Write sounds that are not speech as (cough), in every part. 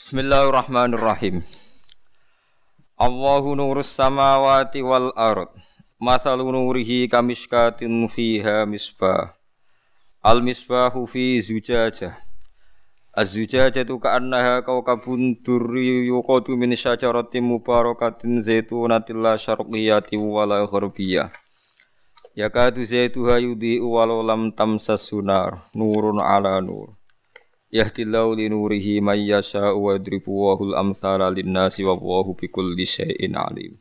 Bismillahirrahmanirrahim. Allahu nurus samawati wal ard. Mathalu nurihi kamishkatin fiha misbah. Al misbahu fi zujajah. Az-zujajah tu ka'annaha kawkabun durri yuqadu min syajaratin mubarakatin zaitunatin la syarqiyati wala gharbiyah. Yakadu zaituha yudhi'u walau lam tamsas sunar nurun ala nur. Yahdillahu li nurihi may yasha'u wa yadribu wahul amthala linnasi wa wahu bikulli syai'in alim.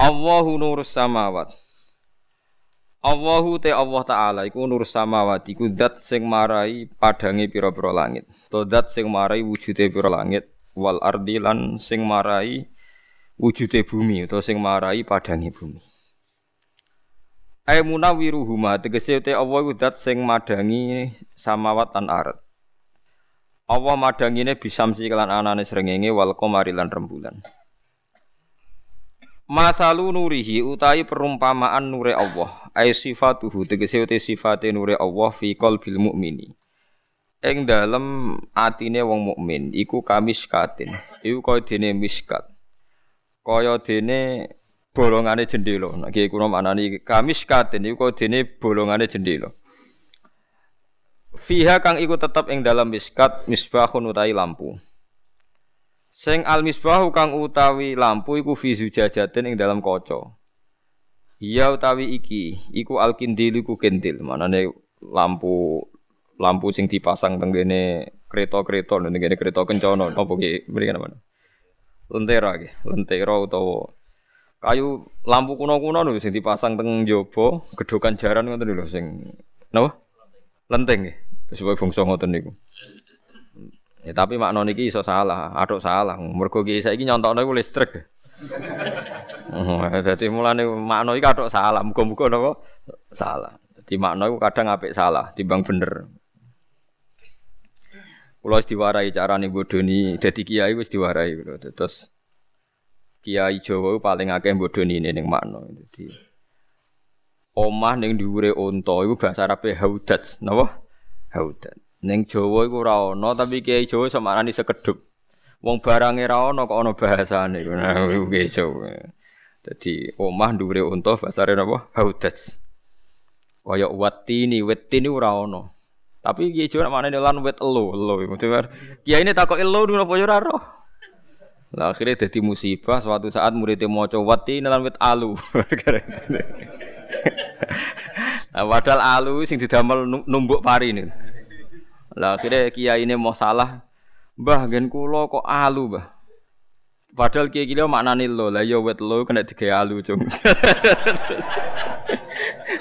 Allahu nurus samawat. Allahu te Allah taala iku nur samawat iku zat sing marai padange pira-pira langit. To zat sing marai wujude pira langit wal ardi lan sing marai wujude bumi utawa sing marai padange bumi. Ai munawiruhuma tegese te Allah iku zat sing madangi samawat lan ard. Allah madangine bisamsi kelan anane srengenge wal qamari lan rembulan. Masalu nurihi utai perumpamaan nure Allah ai sifatuhu tegese te sifate nure Allah fi qalbil mukmini. Ing dalem atine wong mukmin iku kamiskatin. Iku kaya dene miskat. Kaya dene bolongane jendela. Nek kiye kuna maknani kamiskatin iku dene bolongane jendela. Fiha kang iku tetep ing dalam miskat misbahun utawi lampu. Sing al misbahu kang utawi lampu iku fi zujajatin ing dalam kaca. Iya utawi iki iku al kindil iku kendil. Manane lampu lampu sing dipasang teng kene kereta-kereta teng kene kereta kencana apa ki mriki mana? Lentera ki, lentera utawa kayu lampu kuno-kuno lho sing dipasang teng njaba, gedhokan jaran ngoten lho sing napa? Lenteng nggih. Sebab bangsa ngoten niku. Ya tapi makna niki iso salah, atuk salah. Mergo ki saiki nyontokno iku listrik. Oh, dadi mulane makna iki atuk salah, muga-muga napa salah. Dadi makna iku kadang apik salah timbang bener. Kula wis diwarai carane bodoni dadi kiai wis diwarai Terus kiai Jawa paling akeh bodoni ning makna. Dadi omah ning dhuwure unta iku bahasa Arabe haudats, napa? Haudat. Ning Jawa iku ora ana, tapi kiai Jawa sama arani sekedhup. Wong barange ra ana kok ana bahasane. Nah, iku kiai Jawa. Dadi omah dhuwure unta bahasane napa? Haudat. Kaya watini, wetini ora ana. Tapi kiai Jawa maknane lan wet elo, elo. Kiai ini takok elo napa ya ora roh. Lah akhirnya jadi musibah suatu saat muridnya mau coba wati lan wet alu. Nah, padahal alu sing didamel numbuk pari ini. Lah akhirnya kiai ini mau salah, Mbah gen kula kok alu, Mbah. Padahal kiai kiai maknane lo, lah ya wet lo kena digawe alu, Cung. (laughs)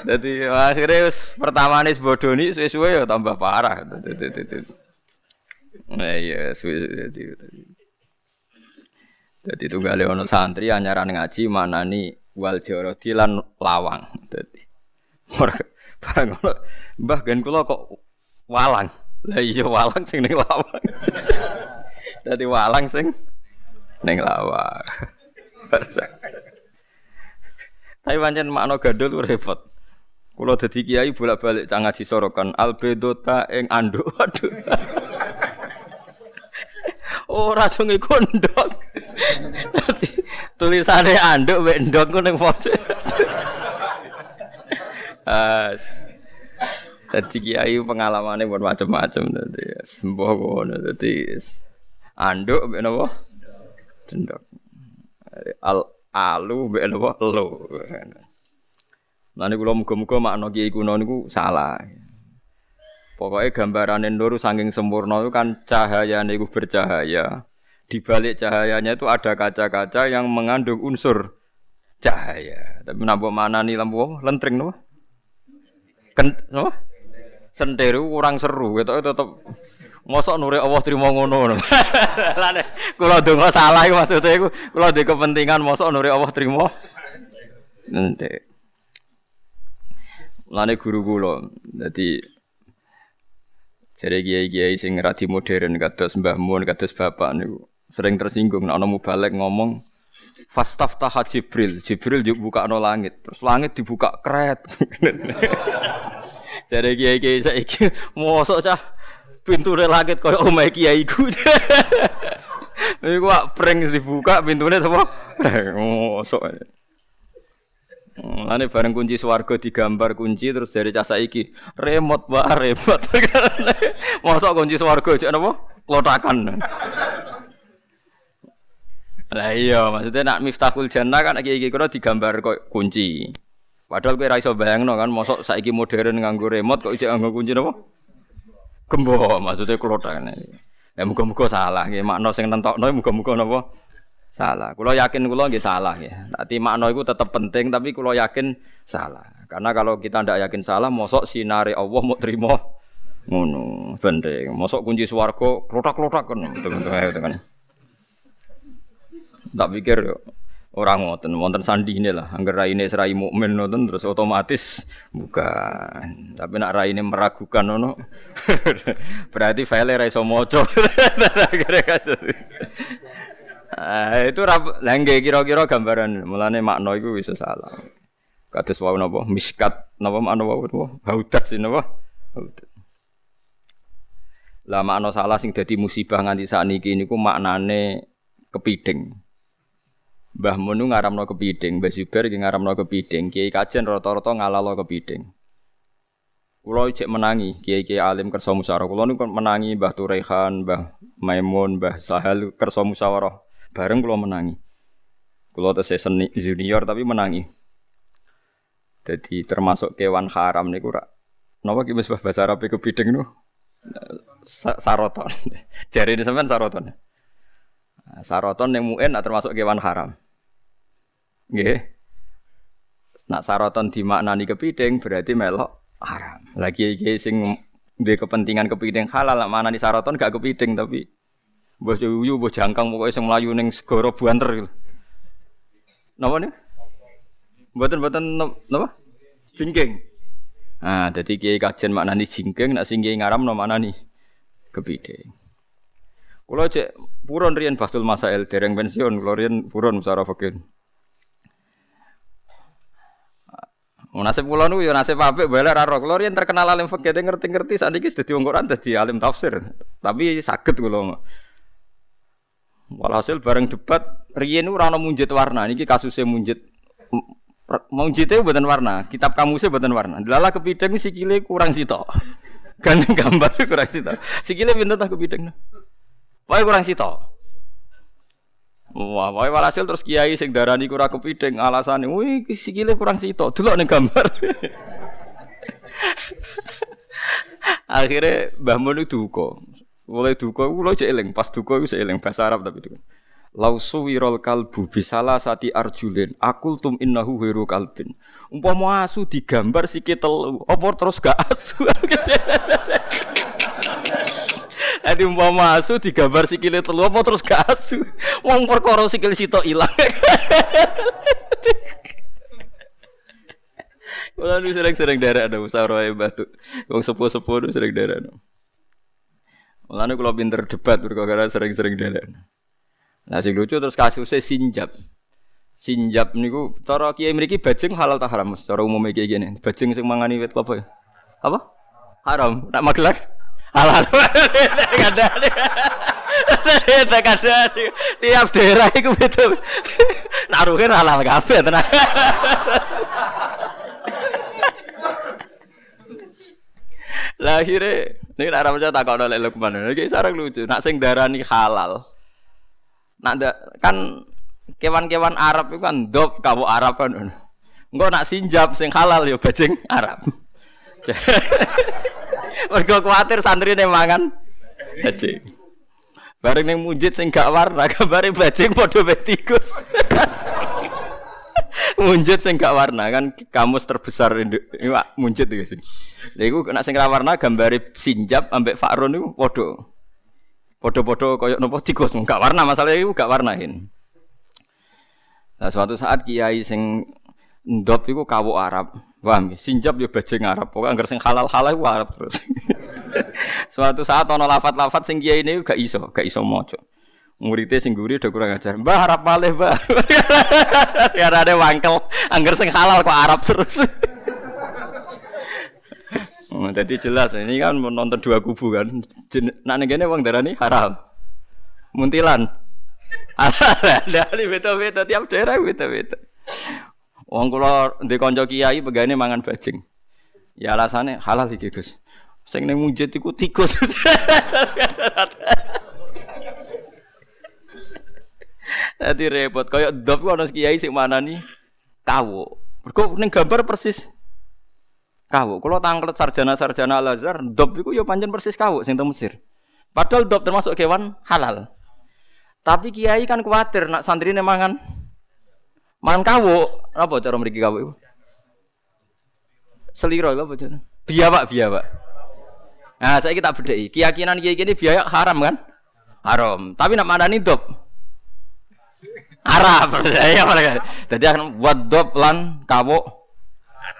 Jadi akhirnya pertama nih bodoni suwe-suwe ya tambah parah. Nah iya suwe jadi. Jadi tunggale ono santri anyaran ngaji manani wal jarodi lan lawang. Dadi (laughs) barang ono Mbah gen kok walang. Lah iya walang sing ning lawang. (laughs) Dadi walang sing ning lawang. (laughs) Tapi pancen makna gandul repot. Kula dadi kiai bolak-balik cang ngaji sorokan albedota ing anduk. Waduh. Ora dong iku ndok. Tulisane anduk mek ndok ku ning foto. As. Dadi kiai pengalamane pun macam-macam dadi sembuh ngono dadi anduk mek napa? Ndok. Al alu mek napa? Lo. Lan kula muga-muga makna kiai kuno salah. Pokoknya gambaran nur saking sempurna itu kan cahaya itu bercahaya. Di balik cahayanya itu ada kaca-kaca yang mengandung unsur cahaya. Tapi nambah mana nih lampu lentring no? Ken, no? Senderu kurang seru, gitu tetap Mosok nure Allah terima ngono. Lane (laughs) kula donga salah iku maksudnya iku kula ndek kepentingan mosok nure Allah terima. Nanti. Lane guru kula. Dadi jadi kiai-kiai sing radi modern kados Mbah Mun kados bapak niku sering tersinggung nek ana mubalek ngomong fastaftah Jibril. Jibril yo buka no langit, terus langit dibuka kret. (laughs) Jadi kiai-kiai saiki mosok cah pintu langit koyo omahe kiai ku. (laughs) Iku wak prank dibuka pintune sapa? Ngosok. Lane bareng kunci swarga digambar kunci terus dari casa iki remote wae remote. (laughs) Mosok kunci swarga cek napa? Klotakan. Lah iya, maksudnya nak miftahul jannah kan iki iki kira digambar kok kunci. Padahal kowe ra iso bayangno kan mosok saiki modern nganggo remote kok ijek nganggo kunci napa? Gembo, maksudnya klotakan. Ya muga-muga salah nggih, makna sing nentokno muga-muga napa? Salah. Kula yakin kula nggih salah ya. Tapi makna iku tetep penting tapi kula yakin salah. Karena kalau kita ndak yakin salah, mosok sinare Allah mau terima ngono. Penting. Mosok kunci swarga klotak-klotak kan. Teman-teman. Tak pikir orang ngoten, wonten ini lah. Angger raine serai mukmin ngoten terus otomatis bukan. Tapi nak raine meragukan ngono. (laughs) Berarti file ra iso maca. (laughs) Ah, itu rap langge kira-kira gambaran mulane makna iku bisa salah. Kados wau napa miskat napa makna wau napa haudat sih napa haudat. Lah makna salah sing dadi musibah nganti sakniki niku maknane kepiding. Mbah Mun ngaramno kepiding, Mbah Zubair iki ngaramno kepiding, Kiai Kajen rata-rata ngalalo kepiding. Kulo cek menangi, kiai-kiai alim kersa musyawarah. Kulo niku menangi Mbah Turehan, Mbah Maimun, Mbah Sahal kersa musyawarah. Bareng kulo menangi. Kulo tesih seni junior tapi menangi. Jadi termasuk kewan haram niku rak. Napa ki wis bahasa Arab kepiding niku? Saroton. (laughs) Jari ini sampean saroton. Saroton yang muen termasuk kewan haram. Nggih. Nak saroton dimaknani kepiting berarti melok haram. Lagi iki sing duwe kepentingan kepiting halal mana di saroton gak kepiting tapi mbah yuyu mbah jangkang pokoke sing mlayu ning segara buanter gitu. Napa nih? Mboten-mboten napa? Jingking. Ah, dadi kiai kajen maknani jingking, nak sing kiai ngaram no maknani kepiting. Kula cek puron riyen Basul Masail dereng pensiun, kula riyen puron fakir. Nasib kula niku ya nasib apik bae ra roh. Kula terkenal alim fikih ngerti-ngerti sakniki dadi wong Quran dadi alim tafsir. Tapi saged kula. Walhasil bareng debat riyen ora ono munjit warna. Niki kasusnya munjit munjite mboten warna, kitab kamusnya mboten warna. Delala kepideng sikile kurang sitok. (laughs) Gandeng gambar kurang sitok. Sikile pinten tak kepideng. Wae kurang sitok. Wah, wae walhasil terus kiai sing darani kurang kepideng alasane, "Wih, sikile kurang sito." Delok ning gambar. (laughs) Akhirnya Mbah Mun duka. Mulai duka kula cek eling, pas duka iku cek eling bahasa Arab tapi duka. Lausu wirol kalbu bisala sati arjulin akul tum innahu heru kalbin. Umpama asu digambar sikit telu, apa terus gak asu? (laughs) Adi umpama asu digambar sikile telu apa terus gak asu. Wong perkara sikil sitok ilang. (laughs) Wala nu sering-sering daerah ada musyawarah ya batu. Wong sepuh-sepuh sering daerah. Wala nu kalau pinter debat berkara sering-sering daerah. Nah sing lucu terus kasusnya sinjab. Sinjab niku cara kiai mriki bajing halal ta haram? Cara umumnya kayak gini. Bajing sing mangani wit apa ya? Apa? Haram. Nak magelar? halal ada (laughs) ada tiap daerah itu betul naruhin halal kafe tenang lah akhirnya ini nak ramadhan tak kau nolak lukman lagi sarang lucu. Nak sing darani halal. Nak kan kewan-kewan Arab itu kan dop kamu Arab kan. Enggak nak sinjab sing halal ya bajing Arab. (laughs) Mergo kuwatir santri mangan bajing. Bareng ning mujid sing gak warna, (laughs) gambare bajing padha tikus. (laughs) (laughs) munjit sing gak warna kan kamus terbesar ini munjit iki sing. Lha iku nek sing warna gambare sinjab ambek Fakron niku padha. Padha-padha kaya napa tikus gak warna masalah iku gak warnain. Nah suatu saat kiai sing ndop iku kawuk Arab. Paham ya? Sinjab ya bajing Arab. Pokoknya anggar sing halal-halal ku Arab terus. (laughs) Suatu saat ana lafat-lafat sing kiai ini gak iso, gak iso maca. Muridnya sing guri udah kurang ajar. Mbah Arab malih, Mbah. (laughs) ya ada wangkel, anggar sing halal kok Arab terus. (laughs) Oh, jadi jelas ini kan menonton dua kubu kan. Nak negene wong darani haram. Muntilan. (laughs) Ada beda-beda tiap daerah beda-beda. Wong kula ndek kiai pegane mangan bajing. Ya alasannya halal iki Gus. Sing ning mujid iku tikus. Dadi repot kaya dop ku ana kiai sing manani kawu. Mergo ning gambar persis kawu. Kalau tangklet sarjana-sarjana Al Azhar, dop itu ya panjang persis kawu sing teng Mesir. Padahal dop termasuk kewan halal. Tapi kiai kan khawatir nak santri mangan mangan kawu. Apa cara mriki kawu itu? Seliro apa jenenge? Biawak, biawak. Nah, saya kita bedai. Keyakinan kiai ini biaya haram kan? Haram. Tapi nak mana nih Haram. (laughs) Ya mereka. Jadi akan dop lan kawu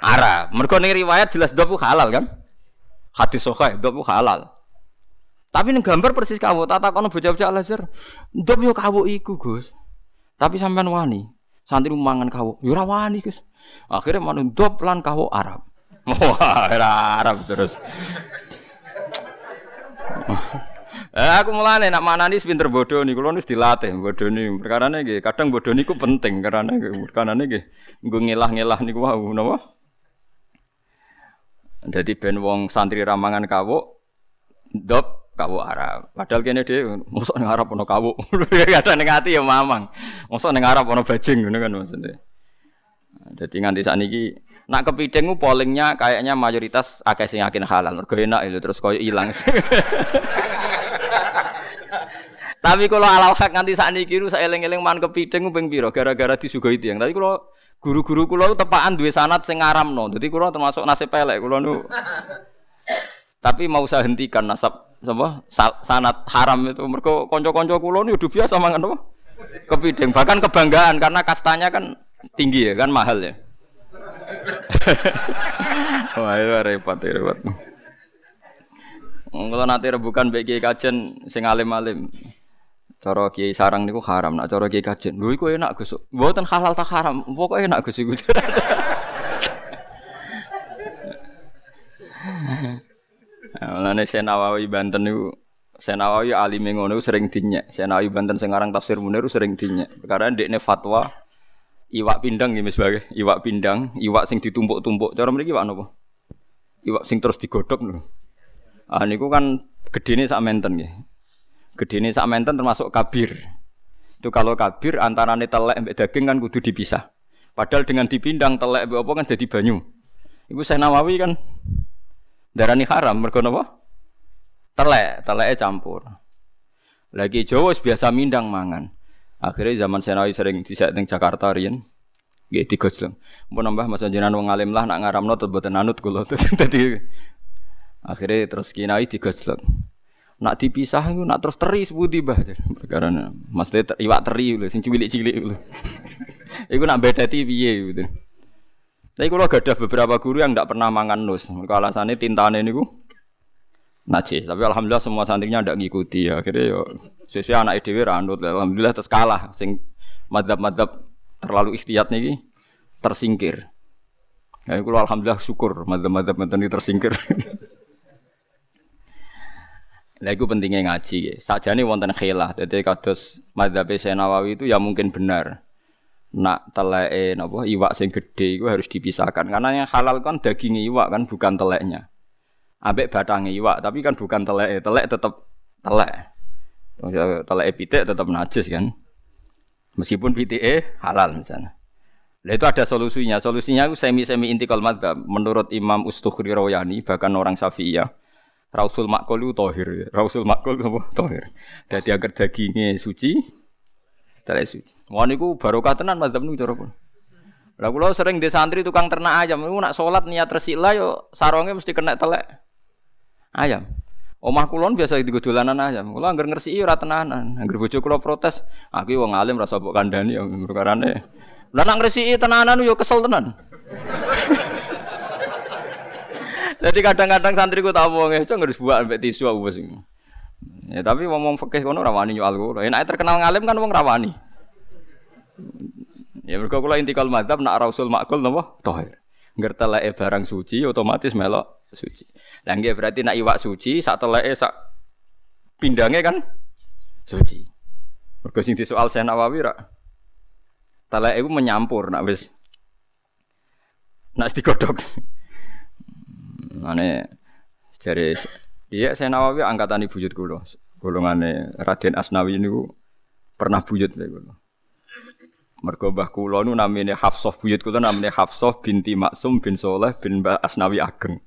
Arab. Mereka nih riwayat jelas dop halal kan? Hadis sahih dop halal. Tapi nih gambar persis kawu. Tata kono bocah-bocah al Azhar. Dop yo kawu iku, Gus. Tapi sampean wani. Santri mangan kawu. Yo ora wani, Gus. Akhirnya mana dop lan kawu Arab. (laughs) Wah, Arab terus. Eh aku mulane nak manani pinter bodoh nih, kalau nih dilatih bodoh nih. Perkara nih, kadang bodoh niku penting karena perkara nih, gue ngilah-ngilah nih, wow, napa? Jadi ben wong santri ramangan kawu dop kawu Arab. Padahal kene dhewe mosok ning Arab ono kawu. (laughs) Kadang ning ati ya mamang. Mosok ning Arab ono bajing ngono kan maksudnya. Jadi nganti saat ini nak kepiting pollingnya kayaknya mayoritas akeh sing yakin halal. Mergo enak itu terus koyo ilang. (laughs) Tapi kalau alal hak nganti saat ini saya eling-eling man kepiting ping piro gara-gara disugoi tiang. Tapi kalau Guru-guru kula tepaan duwe sanat sing ngaramno. Dadi kula termasuk nasib pelek kula nu. (laughs) Tapi mau saya hentikan nasab apa sanat haram itu mergo kanca-kanca kula nu udah biasa mangan apa? Kepideng bahkan kebanggaan karena kastanya kan tinggi ya kan mahal ya. (laughs) Wah, itu repot, repot. Kalau nanti rebukan bagi kajian sing alim-alim. Cara kiai sarang niku haram, nak cara kiai kajen. Lho iku enak Gus. Mboten halal tak haram, pokoke enak Gus iku. (laughs) Mulane Senawawi Banten niku Senawawi alime ngono sering dinyek. Senawawi Banten sing aran tafsir Munir sering dinyek. Perkara ndekne fatwa iwak pindang nggih sebagai iwak pindang, iwak sing ditumpuk-tumpuk. Cara mriki iwak napa? Iwak sing terus digodhog lho. Ah niku kan gedene sak menten nggih. Gedene sak menten termasuk kabir. Itu kalau kabir antarane telek mbek daging kan kudu dipisah. Padahal dengan dipindang telek mbek apa kan jadi banyu. Iku saya Nawawi kan darani haram mergo napa? Telek, teleke campur. Lagi Jawa biasa mindang mangan. Akhirnya zaman Senawi sering disek ning Jakarta riyen. Nggih digojleng. Mun nambah masa jenengan wong alim lah nak ngaramno boten anut kula. (laughs) Dadi akhirnya terus kinai digojleng. Nak dipisah itu nak terus teri sebuti bah. Perkara maksudnya iwak teri lho sing cilik-cilik lho. (laughs) Iku nak bedati piye gitu. Tapi kalau ada beberapa guru yang tidak pernah mangan nus, mereka alasannya tintane niku najis. Tapi alhamdulillah semua santrinya tidak ngikuti ya. Akhirnya yo sesuai anak edw randut. Alhamdulillah terus kalah. Sing madhab-madhab terlalu ikhtiyat nih tersingkir. Ya, kalau alhamdulillah syukur madhab-madhab ini tersingkir. (laughs) Lah iku pentingnya ngaji ya. Sajane wonten khilaf. Dadi kados madzhab Nawawi itu ya mungkin benar. Nak teleke napa iwak sing gede itu harus dipisahkan karena yang halal kan dagingnya iwak kan bukan teleknya. Ambek batangnya iwak tapi kan bukan telek, telek tetap telek. Telek pitik tetap najis kan. Meskipun pitik halal misalnya. Lah itu ada solusinya. Solusinya itu semi-semi intikal madzhab menurut Imam Ustukhri Rawayani bahkan orang Syafi'iyah Rausul makul itu tohir. Rausul makul apa? Tohir. Jadi agar dagingnya suci, tidak suci. Wah niku barokah tenan madzhab niku cara pun. Lah kula sering di santri tukang ternak ayam, niku nak salat niat resila yo sarongnya mesti kena telek ayam. Omah kulon biasa di dolanan ayam. Kula anggar ngresiki ora tenanan. Anggar bojo kula protes, aku wong alim rasa mbok kandhani yo perkarane. Lah nak ngresiki tenanan yo kesel tenan. (laughs) Jadi kadang-kadang santri ku tau wong itu nggak buat sampai tisu aku sih. Ya tapi ngomong fikih kono rawani nyual kula. Enak terkenal ngalim kan wong rawani. Ya mergo kula intikal madzhab nak rasul makul napa? Tahir. Ngerteleke barang suci otomatis melok suci. Lah nggih berarti nak iwak suci sak teleke sak pindange kan suci. Mergo sing disoal Syekh Nawawi ra. Teleke iku menyampur nak wis nak digodhog. Mane jare dia Syekh Nawawi angkatan buyut kula. Golongane Raden Asnawi niku pernah buyut lho kula. Mergo mbah kula nu namine Hafsah buyut kula namine Hafsah binti Maksum bin Soleh bin Mbah Asnawi Ageng.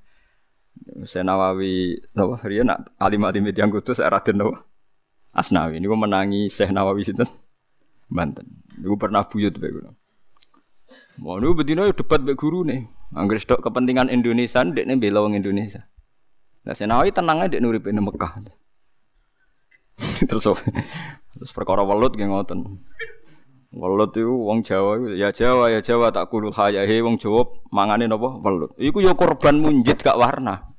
Saya Nawawi napa riyen nak alim alim yang kudus Raden napa Asnawi niku menangi Syekh Nawawi sinten Banten. Niku pernah buyut bae kula. Mau niku bedino debat mbek gurune. Anggere stok kepentingan Indonesia ndekne bela wong Indonesia. Lah Syekh Nawawi tenang ae ndek nuripe Mekah. (laughs) terus terus perkara welut nggih ngoten. Welut itu wong Jawa ya Jawa ya Jawa tak kulul hayahe wong Jawa mangane napa welut. Iku ya korban munjid gak warna.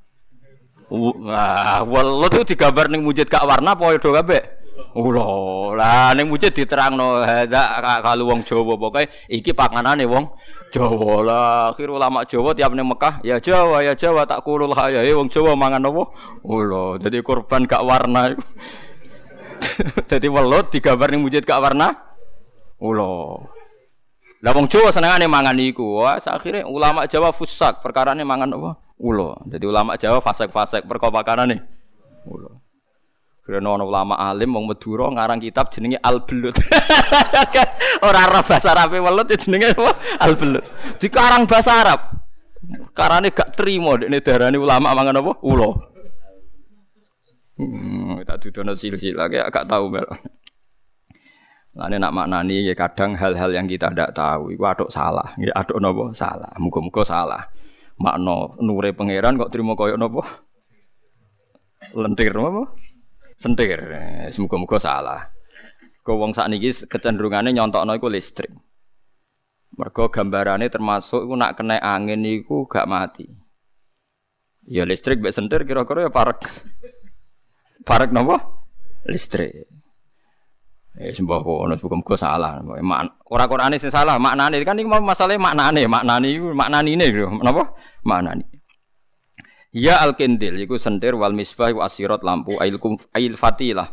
Wah, welut itu digambar ning munjid gak warna apa do kabeh? Ula, lah ning munjid diterangno hada kalau wong Jawa pokoke iki panganane wong Jawa lah. Akhir ulama Jawa tiap ning Mekah ya Jawa ya Jawa tak kulul hayahe wong Jawa mangan apa? Ula, jadi korban gak warna. (laughs) Jadi welut digambar ning munjid gak warna. Ulo. Lah wong Jawa senengane mangan iku. Wah, akhirnya ulama Jawa fusak perkarane mangan apa? Ulo. Jadi ulama Jawa fasek-fasek perkara makanane. Ulo. Karena ono ulama alim wong Madura ngarang kitab jenenge Al Belut. (laughs) Ora ora bahasa Arab welut ya jenenge apa? Al Belut. Dikarang bahasa Arab. Karane gak trimo dekne darani ulama mangan apa? Ulo. Hmm, tak dudono silsilah kayak gak tahu melon. Lane nak maknani ya kadang hal-hal yang kita tidak tahu itu aduk salah, ya aduk nopo salah. Muga-muga salah. Makno nure pangeran kok terima koyok nopo? Lentir nopo? Sentir. Semoga-moga salah. Kau wong sakniki kecenderungane nyontokno iku listrik. Mergo gambarane termasuk iku nak kena angin iku gak mati. Ya listrik mbek sentir kira-kira ya parek. Parek nopo? Listrik. Eh sembah kono muga-muga salah. Ora Qur'ane sing salah, maknane kan iki masalah maknane, maknane iku maknanine lho. Napa? Maknane. Ya al-kindil iku sentir wal misbah iku asirat lampu ail kum ail fatilah.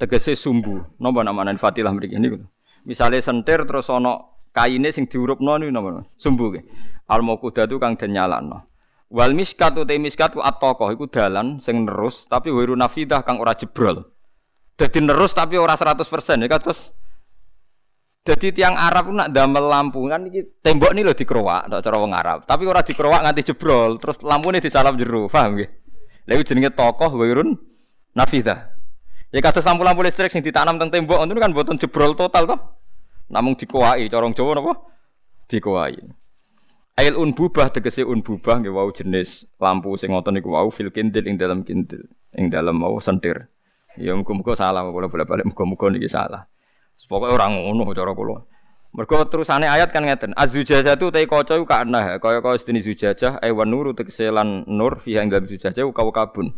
Tegese sumbu. Napa namane fatilah mriki niku. Misale sentir terus ana kaine sing diurupno niku napa? Sumbu ke. Al mauqudatu kang den nyalano. Wal miskat uta miskat ku at iku dalan sing nerus tapi wiru nafidah kang ora jebrol. Jadi nerus tapi ora 100% ya kan terus jadi tiang Arab nak damel lampu kan iki tembok ini loh dikerowak, tak cara wong Arab. Tapi ora dikerowak nganti jebrol, terus lampu ini disalam jeru, paham nggih? Lha iku jenenge tokoh wirun nafida. Ya kados lampu-lampu listrik sing ditanam teng tembok itu kan boten jebrol total toh. Namung dikuwai, corong Jawa napa? Dikuwai. Ail unbubah tegese unbubah nggih wau jenis lampu sing ngoten niku wau fil kindil ing dalam kindil, ing dalam mau sentir. Ya muga-muga salah kula bolak-balik muga-muga niki salah. Pokoke ora ngono cara kula. Mergo terusane ayat kan ngeten, azujajah tu te kaca iku kana kaya kaya sedene zujajah ewan nuru tegese lan nur fiha ing zujajah kau kabun.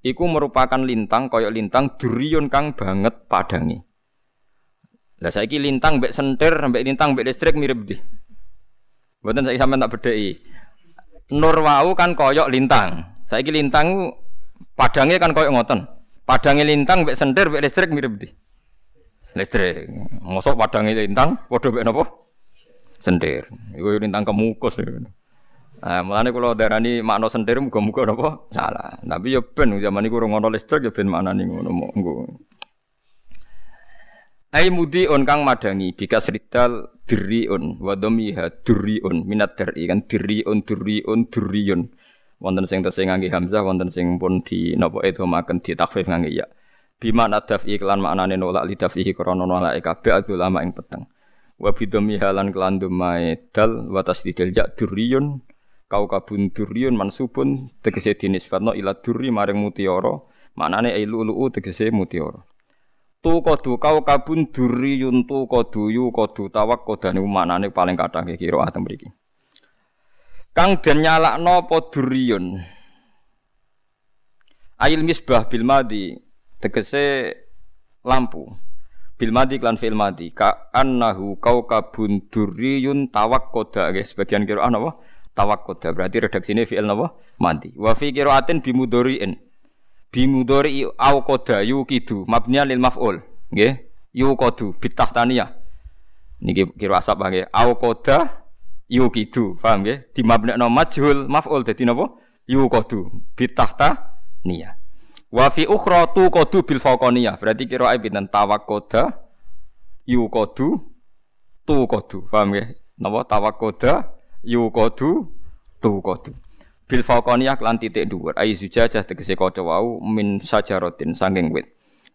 Iku merupakan lintang kaya lintang duriun kang banget padangi. Lah saiki lintang mbek sentir mbek lintang mbek listrik mirip di. Mboten saiki sampean tak bedheki. Nur wau kan kaya lintang. Saiki lintang padangnya kan kaya ngoten. Padangnya lintang, mbek sendir, mbek listrik mirip di. Listrik. Mosok padangnya lintang, waduh mbek nopo? Sendir. Iku lintang kemukus. Nah, mulane kalau darani makna sendir muga-muga napa salah. Tapi ya ben zaman iku ora ngono listrik ya ben maknane ngono monggo. Ai on kang madangi bika sridal diriun wa dhamiha duriun minat dari kan diriun duriun duriun wonten sing tesih ngangge hamzah wonten sing pun di napa idhamaken di takhfif ngangge ya bima nadaf iklan maknane nolak lidafihi krana nolak kabeh ulama ing peteng. Wa bidami halan kelandum dal wa tasdidil ya duriyun kau kabun duriyun mansubun tegese dinisbatno ila duri maring mutiara maknane ilulu tegese mutiara. Tu kodu kau kabun duriyun tu kodu yu kodu tawak kodane maknane paling kathah kira atem mriki. Kang den nyalakno apa duriyun? Ail misbah bil madi tegese lampu. Bil madi klan fil madi. Ka annahu kaukabun duriyun tawakkoda. Guys sebagian kira ana apa tawakkuda berarti redaksine fi'il napa? Mati wa fi qiraatin bimudhari'in bimudhari au qada yuqidu mabniya lil maf'ul. Nggih. Yuqadu bitahtaniyah. Niki kira asap nggih? Au qada yuqidu paham nggih? Dimabnekno majhul maf'ul. Dadi napa? Yuqadu bitahta niyah wa fi ukhra tu qadu bil fawqaniyah berarti kira pinten? Tawakkuda yuqadu tu qadu paham nggih? Napa? Tawakkuda yuqadu tuqadu bil faqaniyah lan titik dhuwur. Ai zujajah tegese kaca wau min sajaratin sanging wit.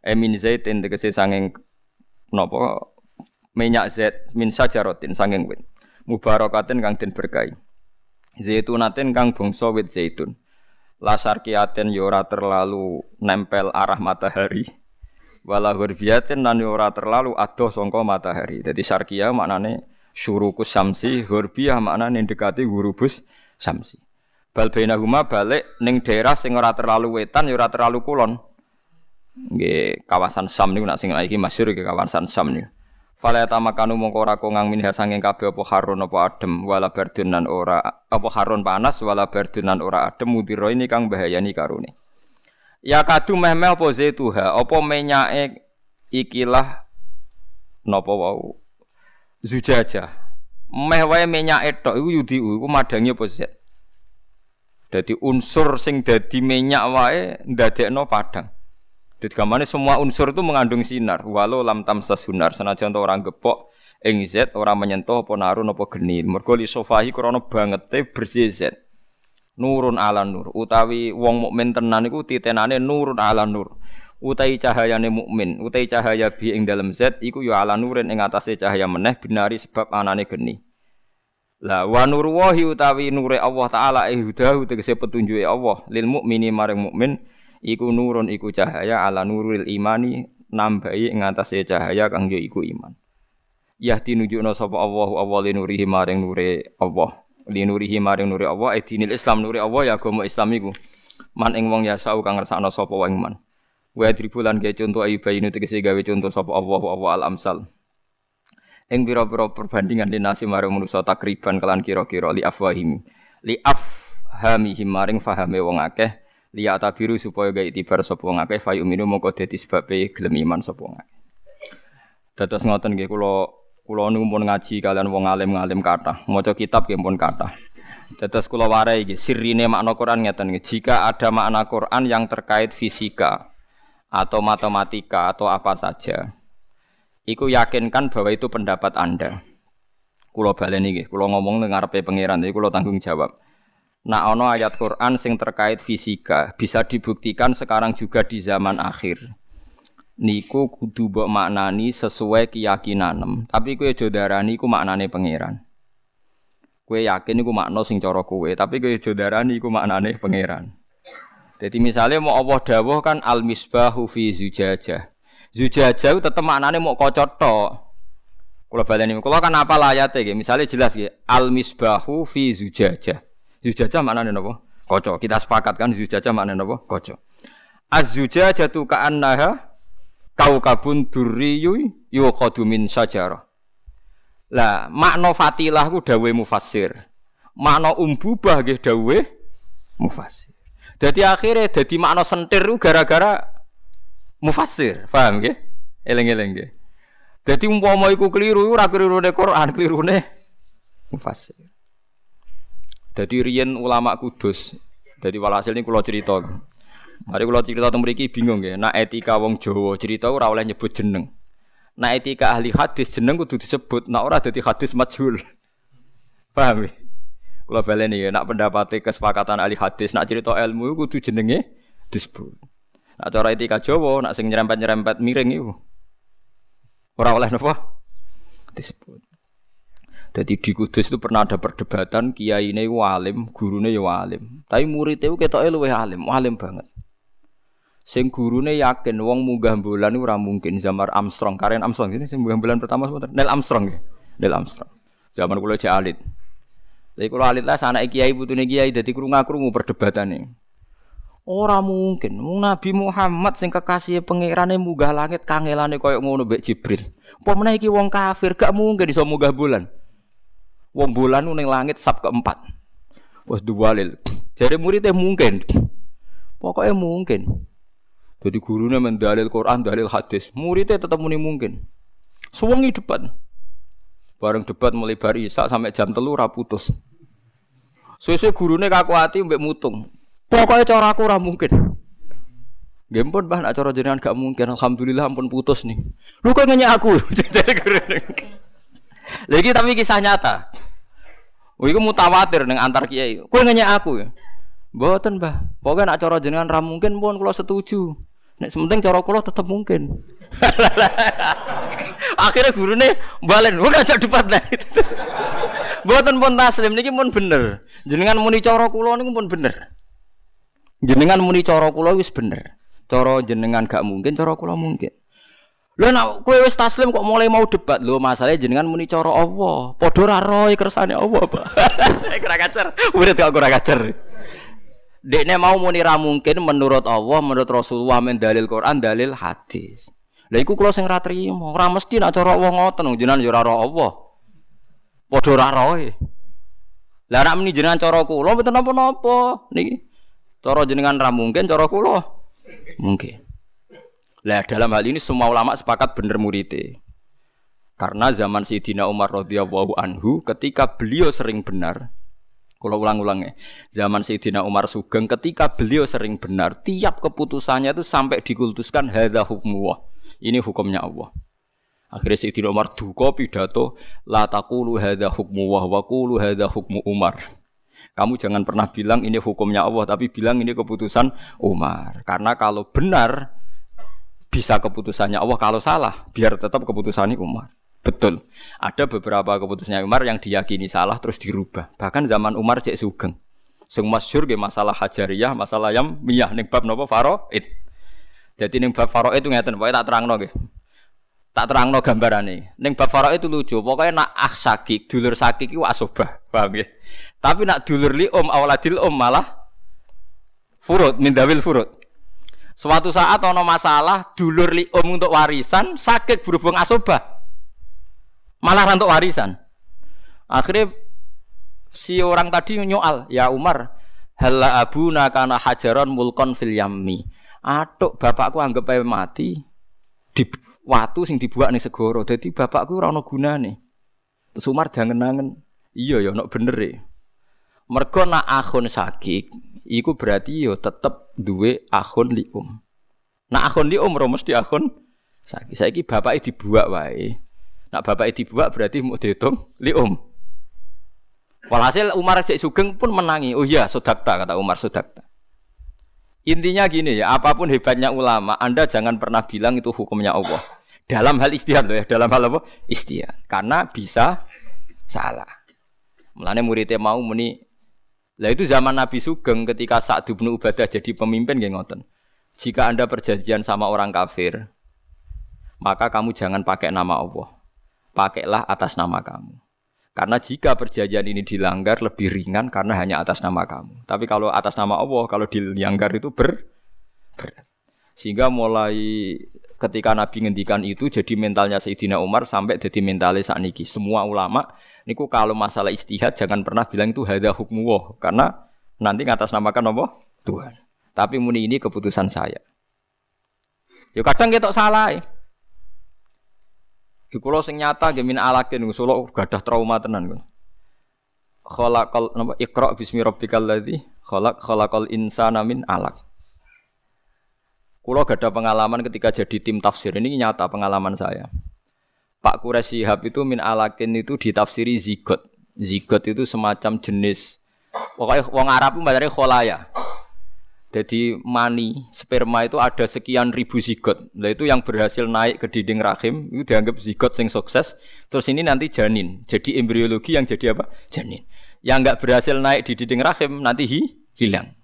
E min zaitin tegese sanging napa? Minyak zait min sajaratin sanging wit. Mubarakatin kang den berkahi. Zaitunatin kang bangsa wit zaitun lasarkiatin yo ora terlalu nempel arah matahari. Wala hurbiyatin lan ora terlalu adoh sangka matahari. Dadi sarkia maknane syurukus samsi hurbiyah maknane dekati hurubus samsi. Bal bainahuma balik ning daerah sing ora terlalu wetan ya ora terlalu kulon. Nggih kawasan Sam niku nak sing iki masyhur ke kawasan Sam niku Fala tamakanu mongko ora kongang minha sanging kabeh apa harun apa adem wala berdunan ora apa harun panas wala berdunan ora adem mudiro ini kang bahayani karune Ya kadu meh-meh apa zaituha apa menyake ikilah napa wau zujaja. Meh wae minyak tok iku yudi iku madangi apa zat. Dadi unsur sing dadi minyak wae ndadekno padang. Dadi gamane semua unsur itu mengandung sinar. Walau lam tamsa sunar senajan orang gepok ing zat ora menyentuh apa narun apa geni. Mergo li sofahi krana bangete bersih zat. Nurun ala nur utawi wong mukmin tenan iku titenane nurun ala nur utai cahayane mukmin, utai cahaya bi ing dalam zat iku ya ala nurin ing atase cahaya meneh binari sebab anane geni. Lah wa nur wahi utawi nure Allah taala ihdahu tegese petunjuke Allah lil mukmini maring mukmin iku nurun iku cahaya ala nuril imani nambahi ing cahaya kang ya iku iman. Yahdi nunjukna sapa Allah Allah linurihi maring nure Allah. Linurihi maring nure Allah edinil Islam nure Allah ya agama Islam iku. Man ing wong ya sau kang ngersakno sapa wae iman. Wa dribulan ge contoh ayu bayinu tegese gawe contoh sapa Allah wa al amsal. Ing pira-pira perbandingan dinasi marang manusa takriban kelan kira-kira li afwahim. Li afhamihim maring fahame wong akeh li atabiru supaya gawe itibar sapa wong akeh fa yuminu mongko dadi sebabe gelem iman sapa wong akeh. Dados ngoten nggih kula kula niku pun ngaji kalian wong alim-alim kathah, maca kitab nggih pun kathah. Dados kula warai iki sirine makna Quran ngeten jika ada makna Quran yang terkait fisika atau matematika atau apa saja, iku yakinkan bahwa itu pendapat Anda. Kulo balen iki, kulo ngomong dengan ngarepe pangeran, jadi kulo tanggung jawab. Nah, ono ayat Quran sing terkait fisika bisa dibuktikan sekarang juga di zaman akhir. Niku kudu mbok maknani sesuai keyakinan. Tapi kue jodarani ku maknane pangeran. Kue yakin iku makna sing cara kue, tapi kue jodarani ku maknane pangeran. Jadi misalnya mau Allah dawuh kan al misbahu fi zujajah. Zujajah itu tetep maknane mau kocot tok. Kula baleni kula kan apa layate. Misale jelas nggih al misbahu fi zujajah. Zujajah maknane napa? Kaca. Kita sepakat kan zujajah maknane napa? Kaca. Az-zujajatu ka'annaha kaukabun durriyu yuqadu min sajarah. Lah, makna fatilah ku dawe mufassir. Makna umbubah nggih dawe mufassir. Jadi akhirnya jadi makna sentir itu gara-gara mufassir, paham ya? Eleng-eleng ya. Jadi umpama iku keliru, ora klirune Quran, klirune mufassir. Jadi riyen ulama kudus. Jadi walhasil ini kalau cerita. Mari kalau cerita tentang mereka bingung ya. Nah etika wong Jawa cerita ora oleh nyebut jeneng. Nah etika ahli hadis jeneng kudu disebut. Nah ora dadi hadis majhul. (laughs) Paham ya? Kalau baleni ya, nak pendapati kesepakatan ahli hadis, nak cerita ilmu kudu jenenge disebut. Nak cara etika Jawa, nak sing nyerempet-nyerempet miring itu. Orang oleh napa? Disebut. Jadi di Kudus itu pernah ada perdebatan kiai ini walim, gurune ya walim. Tapi muridnya itu ketoke luwih alim, walim banget. Sing gurune yakin wong munggah bulan ora mungkin zaman Armstrong, Karen Armstrong ini sing munggah bulan pertama sebentar. Neil Armstrong ya. Neil Armstrong. Zaman kula cek alit. Tapi kalau alit lah sana kiai putune kiai jadi krungu perdebatan ini. Ora mungkin, mung Nabi Muhammad sing kekasih pangerane munggah langit kangelane koyo ngono mbek Jibril. Apa meneh iki wong kafir gak mungkin iso munggah bulan. Wong bulan ning langit sab keempat. Wes duwalil. Jadi muridnya mungkin. Pokoknya mungkin. Jadi gurunya mendalil Quran, dalil hadis. Muridnya tetap muni mungkin. Suwengi debat. Bareng debat mulai bar isak sampai jam telu raputus. Suwe-suwe gurune kaku hati mbek mutung. Pokoknya cara aku mungkin. Nggih pun bah nak cara jenengan gak mungkin. Alhamdulillah ampun putus nih. Lu kok nanya aku? (laughs) Lagi tapi kisah nyata. Oh, itu mutawatir dengan antar kiai. Kue nanya aku ya. Mboten, Mbah. Pokoknya nak cara jenengan ra mungkin pun kalau setuju. Nek sementing cara kula tetep mungkin. (laughs) Akhirnya gurune balen, ora aja debat lah. (laughs) Mboten pun taslim niki pun bener. Jenengan muni cara kula niku pun bener. Jenengan muni cara kula wis bener. Cara jenengan gak mungkin, cara kula mungkin. Lho nek kowe wis taslim kok mulai mau debat. Lho masalahnya jenengan muni cara Allah. Padha ra roe kersane Allah, Pak. (laughs) Ora kacer. Murid kok ora kacer. Dekne mau muni ra mungkin menurut Allah, menurut Rasulullah men dalil Quran, dalil hadis. Lah iku kula sing ra trimo, ora mesti nak cara Allah ngoten jenengan yo ora Allah. Padha ora roe. Lah nek muni jenengan cara kula mboten napa-napa niki. Cara jenengan ra mungkin, cara kula mungkin. Lah dalam hal ini semua ulama sepakat bener muridé. Karena zaman Sayyidina Umar radhiyallahu anhu ketika beliau sering benar, kalau ulang-ulangnya, zaman Sayyidina Umar Sugeng ketika beliau sering benar, tiap keputusannya itu sampai dikultuskan hadza hukmuwah. Ini hukumnya Allah. Akhirnya Sayyidina Umar duka pidato, la taqulu hadza hukmuwah wa qulu hadza hukmu Umar. Kamu jangan pernah bilang ini hukumnya Allah, tapi bilang ini keputusan Umar. Karena kalau benar bisa keputusannya Allah, kalau salah biar tetap keputusannya Umar. Betul. Ada beberapa keputusannya Umar yang diyakini salah terus dirubah. Bahkan zaman Umar cek sugeng. Sing masyhur masalah hajariyah, masalah yang miyah ning bab napa faraid. Jadi ning bab faraid itu ngeten, pokoke tak terangno nggih. Tak terangno gambarane. Ning bab faraid itu lucu, pokoknya nak ah sakik, dulur sakik iku asobah, paham nggih. Tapi nak dulur li om awaladil om malah furud min dawil furud. Suatu saat ono masalah dulur li om untuk warisan sakit berhubung asobah malah rantuk warisan. Akhirnya si orang tadi nyoal, ya Umar, hala abu nakana hajaron mulkon fil yammi. Atuk bapakku anggap aja mati di watu sing dibuat nih segoro. Jadi bapakku rano guna nih. Terus Umar jangan nangen, iya ya nak bener ya. Mergo nak akun sakit, iku berarti yo tetep duwe akun lium. Nak akun lium ro mesti akun sakit. Saiki bapake dibuat wae. Nak bapak dibuat berarti mau dihitung li om. Walhasil Umar Cek Sugeng pun menangi. Oh iya, sodakta kata Umar sodakta. Intinya gini ya, apa pun hebatnya ulama, Anda jangan pernah bilang itu hukumnya Allah. Dalam hal istihad loh ya, dalam hal apa? Istihad. Karena bisa salah. Mulane muridnya mau muni lah itu zaman Nabi Sugeng ketika saat bin Ubadah jadi pemimpin nggih ngoten. Jika Anda perjanjian sama orang kafir, maka kamu jangan pakai nama Allah pakailah atas nama kamu. Karena jika perjanjian ini dilanggar lebih ringan karena hanya atas nama kamu. Tapi kalau atas nama Allah, kalau dilanggar itu ber, berat. Sehingga mulai ketika Nabi ngendikan itu jadi mentalnya Sayyidina Umar sampai jadi mentalnya saat niki. Semua ulama niku kalau masalah istihad jangan pernah bilang itu hada hukmu karena nanti ngatas namakan Allah Tuhan. Tapi muni ini keputusan saya. Yo kadang kita salah. Ya. Di kula sing nyata nggih min alakin solo gadah trauma tenan kula. Khalaqal napa Iqra bismi rabbikal ladzi khalaq khalaqal insana min alaq. Kulo gada pengalaman ketika jadi tim tafsir ini nyata pengalaman saya. Pak Quraisy Shihab itu min alakin itu ditafsiri zigot. Zigot itu semacam jenis pokoknya wong Arab itu mbacane kholaya. Jadi mani sperma itu ada sekian ribu zigot. Nah itu yang berhasil naik ke dinding rahim itu dianggap zigot sing sukses. Terus ini nanti janin. Jadi embriologi yang jadi apa? Janin. Yang nggak berhasil naik di dinding rahim nanti hi, hilang.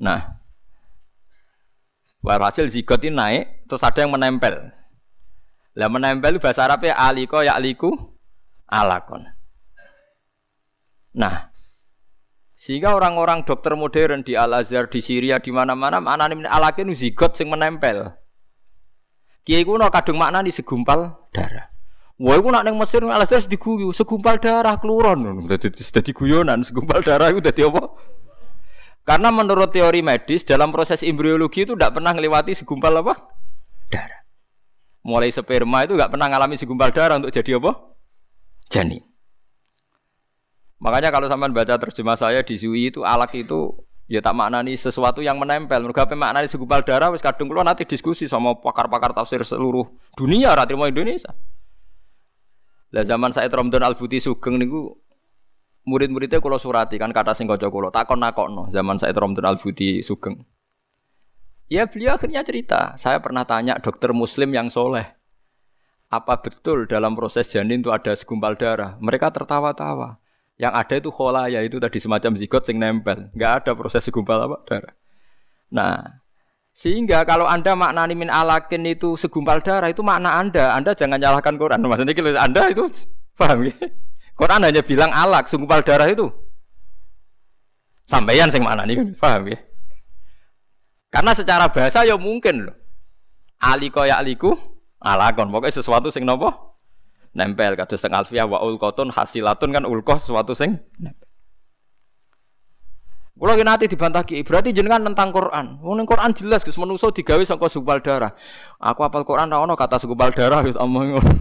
Nah, hasil zigot ini naik, terus ada yang menempel. Lah menempel bahasa Arabnya aliko ya aliku alakon. Nah, sehingga orang-orang dokter modern di Al Azhar, di Syria, di mana-mana maknane alakin zigot sing menempel. Kiai kuno kadung makna di segumpal darah. Wah, iku nak ning Mesir Al-Azhar diguyu, segumpal darah keluron. Dadi dadi guyonan, segumpal darah iku dadi apa? Karena menurut teori medis dalam proses embriologi itu tidak pernah melewati segumpal apa? Mulai sperma itu nggak pernah ngalami segumpal darah untuk jadi apa? Janin. Makanya kalau sampean baca terjemah saya di Zui itu alak itu ya tak maknani sesuatu yang menempel. Mereka apa maknani segumpal darah wis kadung kula nanti diskusi sama pakar-pakar tafsir seluruh dunia ra mau Indonesia. Lah zaman saya Romdon Al Buti Sugeng niku murid-muridnya kalau surati kan kata sing kaca kula takon nakokno zaman saya Romdon Al Buti Sugeng. Ya beliau akhirnya cerita, saya pernah tanya dokter muslim yang soleh, apa betul dalam proses janin itu ada segumpal darah? Mereka tertawa-tawa. Yang ada itu khola ya itu tadi semacam zigot sing nempel, nggak ada proses segumpal apa darah. Nah, sehingga kalau Anda maknani min alakin itu segumpal darah itu makna Anda. Anda jangan nyalahkan Quran. Maksudnya kalau Anda itu paham ya? Quran hanya bilang alak segumpal darah itu. Sampaian sing maknani kan paham ya? Karena secara bahasa ya mungkin loh. Aliko ya aliku alakon. Pokoknya sesuatu sing nopo nempel kados teng alfiah wa ulqatun hasilatun kan ulqah sesuatu sing nempel. Kalau kita nanti dibantah ki, berarti jenengan tentang Quran. Wong Quran jelas Gus manusa digawe saka segumpal darah. Aku apal Quran ra ono kata segumpal darah wis omong ngono.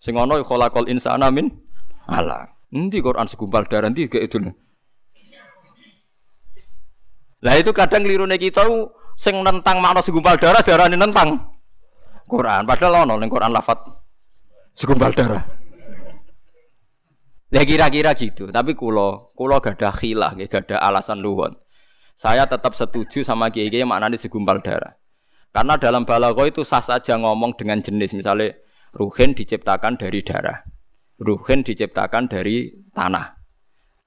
Sing ono khalaqal insana min ala. Endi Quran segumpal darah endi itu. Lah itu kadang klirune kita sing nentang makna segumpal darah darane nentang Quran. Padahal ono ning Quran lafat segumpal darah. Ya kira-kira gitu. Tapi kulo, kulo gak ada khilah, gak ada alasan luhon. Saya tetap setuju sama kiai kiai maknanya segumpal darah. Karena dalam balago itu sah saja ngomong dengan jenis. Misalnya ruhin diciptakan dari darah. Ruhin diciptakan dari tanah.